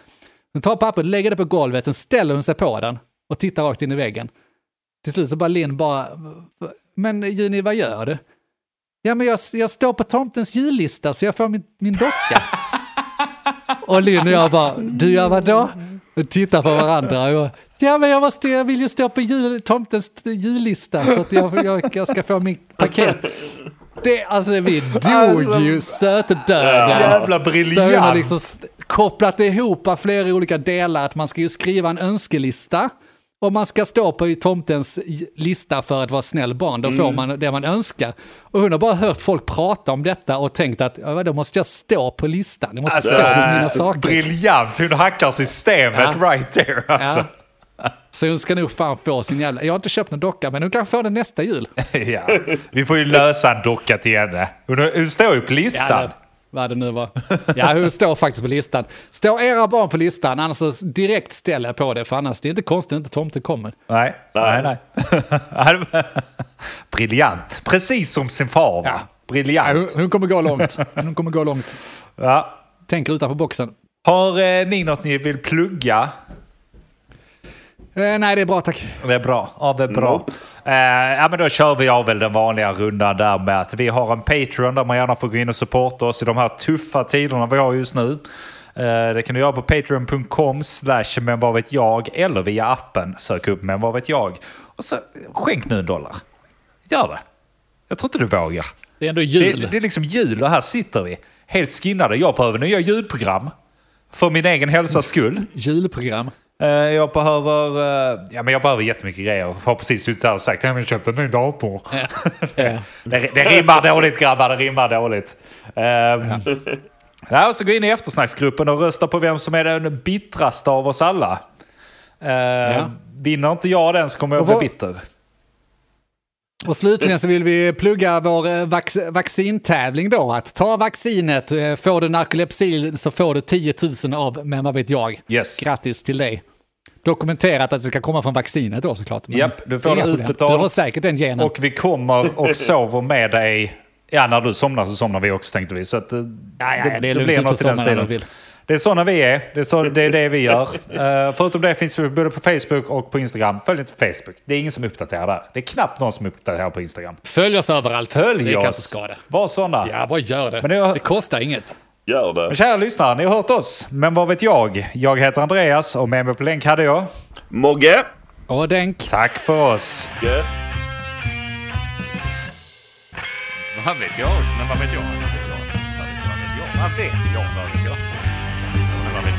Hon tar pappret, lägger det på golvet, sen ställer hon sig på den och tittar rakt in i väggen. Till slut så bara Linn bara, men Juni vad gör du? Ja men jag, jag står på tomtens jullista så jag får min, min docka. och Linn och jag bara, du gör vadå? Och tittar på varandra och jag, ja men jag, måste, jag vill ju stå på jul, tomtens jullista så att jag, jag, jag ska få min paket. Det, alltså vi dog ju sötdöden. Jävla Där hon har briljant! liksom kopplat ihop flera olika delar, att man ska ju skriva en önskelista och man ska stå på tomtens lista för att vara snäll barn, då får man det man önskar. Och hon har bara hört folk prata om detta och tänkt att ja, då måste jag stå på listan, jag måste Alltså, stå på mina äh, saker. briljant! Hon hackar systemet Ja. right there. Alltså. Så hon ska nog fan få sin jävla... Jag har inte köpt någon docka, men hon kan få den nästa jul. Ja. Vi får ju lösa en docka till henne. Hon, hon står ju på listan. Ja, vad det nu var. Ja, hon står faktiskt på listan. Står era barn på listan, annars direkt ställer jag på det, för annars det är inte konstigt att inte tomten kommer. Nej, nej, nej. Briljant. Precis som sin far? Ja. Ja, hon, Briljant. hon kommer gå långt. Hon kommer gå långt. Ja. Tänker utanför boxen. Har eh, ni något ni vill plugga? Eh, nej, det är bra tack. Det är bra. Ja, det är bra. Nope. Eh, ja, men då kör vi av väl den vanliga rundan där med att vi har en Patreon där man gärna får gå in och supporta oss i de här tuffa tiderna vi har just nu. Eh, det kan du göra på patreon.com slash men vad vet jag eller via appen. Sök upp men vad vet jag. Och så skänk nu en dollar. Gör det. Jag tror inte du vågar. Det är ändå Det, jul. det är liksom jul och här sitter vi. Helt skinnade. Jag behöver nya ljudprogram. För min egen hälsas skull. Julprogram. Eh, Jag behöver, eh, ja, men jag behöver jättemycket grejer. Jag har precis suttit här och sagt att jag köpt en ny dator. Ja. Det, det rimmar dåligt grabbar, det rimmar dåligt. Um, ja. och så gå in i eftersnacksgruppen och rösta på vem som är den bittraste av oss alla. Uh, Vinner inte jag den så kommer jag Och bli vad- bitter. Och slutligen så vill vi plugga vår eh, vax vaccintävling då. Att ta vaccinet, eh, får du narkolepsi så får du 10 000 av Men vad vet jag. Yes. Grattis till dig. Dokumenterat att det ska komma från vaccinet då såklart. Men Japp, du får det utbetalt. Du har säkert den genen. Och vi kommer och sover med dig. Ja, när du somnar så somnar vi också tänkte vi. Så att, eh, ja, ja, det är lugnt, blir något i den stilen. Det är sådana vi är. Det är, så, det, är det vi gör. Eh, förutom det finns vi både på Facebook och på Instagram. Följ inte Facebook. Det är ingen som uppdaterar där. Det är knappt någon som uppdaterar på Instagram. Följ oss överallt. Följ det kan inte oss. skada. Var sådana. Ja, bara gör det. Men det är- Det kostar inget. Gör Men det. kära lyssnare, ni har hört oss. Men vad vet jag? Jag heter Andreas och med mig på länk hade jag. Mogge. Och denk. Tack för oss. Yeah. Vad vet jag? Men vad vet jag? Vad vet jag? Vad vet jag? Vad vet jag? Men vad vet jag?